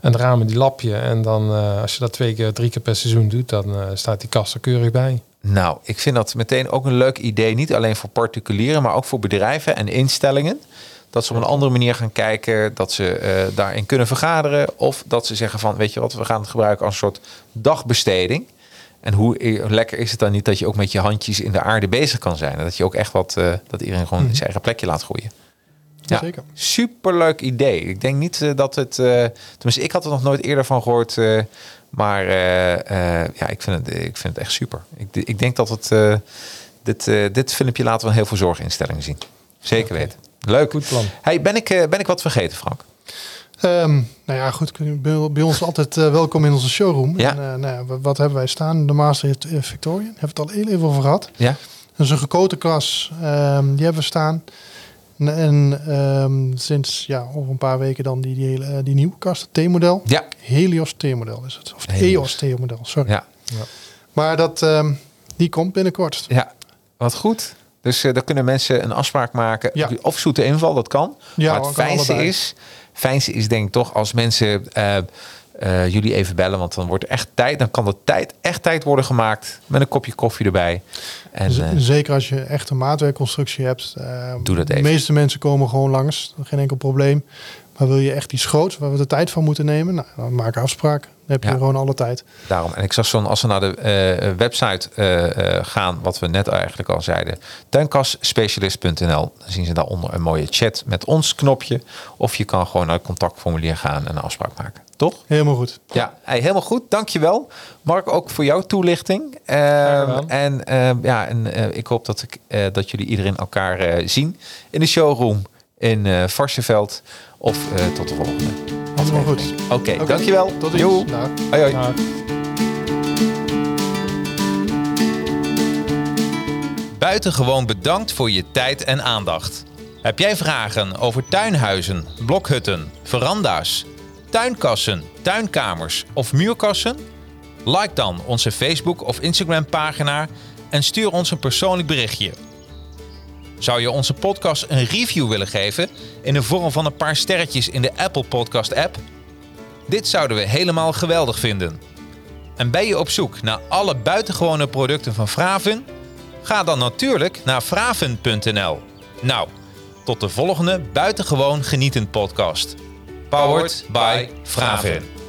En de ramen die lap je. En dan eh, als je dat twee keer, drie keer per seizoen doet, dan eh, staat die kast er keurig bij. Nou, ik vind dat meteen ook een leuk idee. Niet alleen voor particulieren, maar ook voor bedrijven en instellingen. Dat ze op een andere manier gaan kijken. Dat ze eh, daarin kunnen vergaderen. Of dat ze zeggen van, weet je wat, we gaan het gebruiken als een soort dagbesteding. En hoe lekker is het dan niet dat je ook met je handjes in de aarde bezig kan zijn. En dat je ook echt wat, eh, dat iedereen gewoon zijn eigen plekje laat groeien. Ja, Zeker. superleuk idee. Ik denk niet eh, dat het... tenminste, ik had er nog nooit eerder van gehoord. eh, maar ja, ik vind, het, ik vind het echt super. Ik, ik denk dat het... dit, dit filmpje laten we heel veel zorginstellingen zien. Zeker weten. Leuk. Goed plan. Hey, ben, ik, eh, ben ik wat vergeten, Frank? Ehm, nou ja, goed. Bij, ons altijd eh, welkom in onze showroom. Ja. En, eh, nou ja, wat- hebben wij staan? De Master Victorian. Hebben we het al heel even over gehad. Ja? Dat is een gekoten klas. ehm, die hebben we staan. En, ehm, sinds ja, over een paar weken dan die, die, hele, die nieuwe kast, het T-model. Ja. Helios T-model is het. Of het. EOS T-model, sorry. Ja. Maar dat, die komt binnenkort. Ja. Wat goed. Dus eh daar kunnen mensen een afspraak maken. Ja. Of zoete inval, dat kan. Ja, maar het fijnste is, fijnste is denk ik toch als mensen eh, eh, jullie even bellen. Want dan wordt echt tijd. Dan kan de tijd echt tijd worden gemaakt. Met een kopje koffie erbij. En Z- eh, Zeker als je echt een maatwerkconstructie hebt. Doe dat even. De meeste mensen komen gewoon langs. Geen enkel probleem. Maar wil je echt iets groots waar we de tijd van moeten nemen? Nou, dan maak afspraak. Dan heb je Ja. gewoon alle tijd. daarom. En ik zag zo'n, als we naar de eh, website eh, eh, gaan, wat we net eigenlijk al zeiden, tuinkasspecialist.nl, dan zien ze daaronder een mooie chat met ons knopje. Of je kan gewoon naar het contactformulier gaan en een afspraak maken. toch? Helemaal goed. Ja, hey, helemaal goed. Dankjewel. Mark, ook voor jouw toelichting. Graag Ehm, gedaan. en ehm, ja, en, eh, ik hoop dat, ik, eh, dat jullie iedereen elkaar eh, zien in de showroom in eh Varsenveld. Of eh, tot de volgende. Helemaal goed. Oké, dankjewel. Tot ziens. Dag. Hoi, hoi. Buitengewoon bedankt voor je tijd en aandacht. Heb jij vragen over tuinhuizen, blokhutten, veranda's, tuinkassen, tuinkamers of muurkassen? Like dan onze Facebook of Instagram pagina en stuur ons een persoonlijk berichtje. Zou je onze podcast een review willen geven in de vorm van een paar sterretjes in de Apple Podcast app? Dit zouden we helemaal geweldig vinden. En ben je op zoek naar alle buitengewone producten van Fraven? Ga dan natuurlijk naar fraven.nl. Nou, tot de volgende buitengewoon genietend podcast. Powered by Fraven.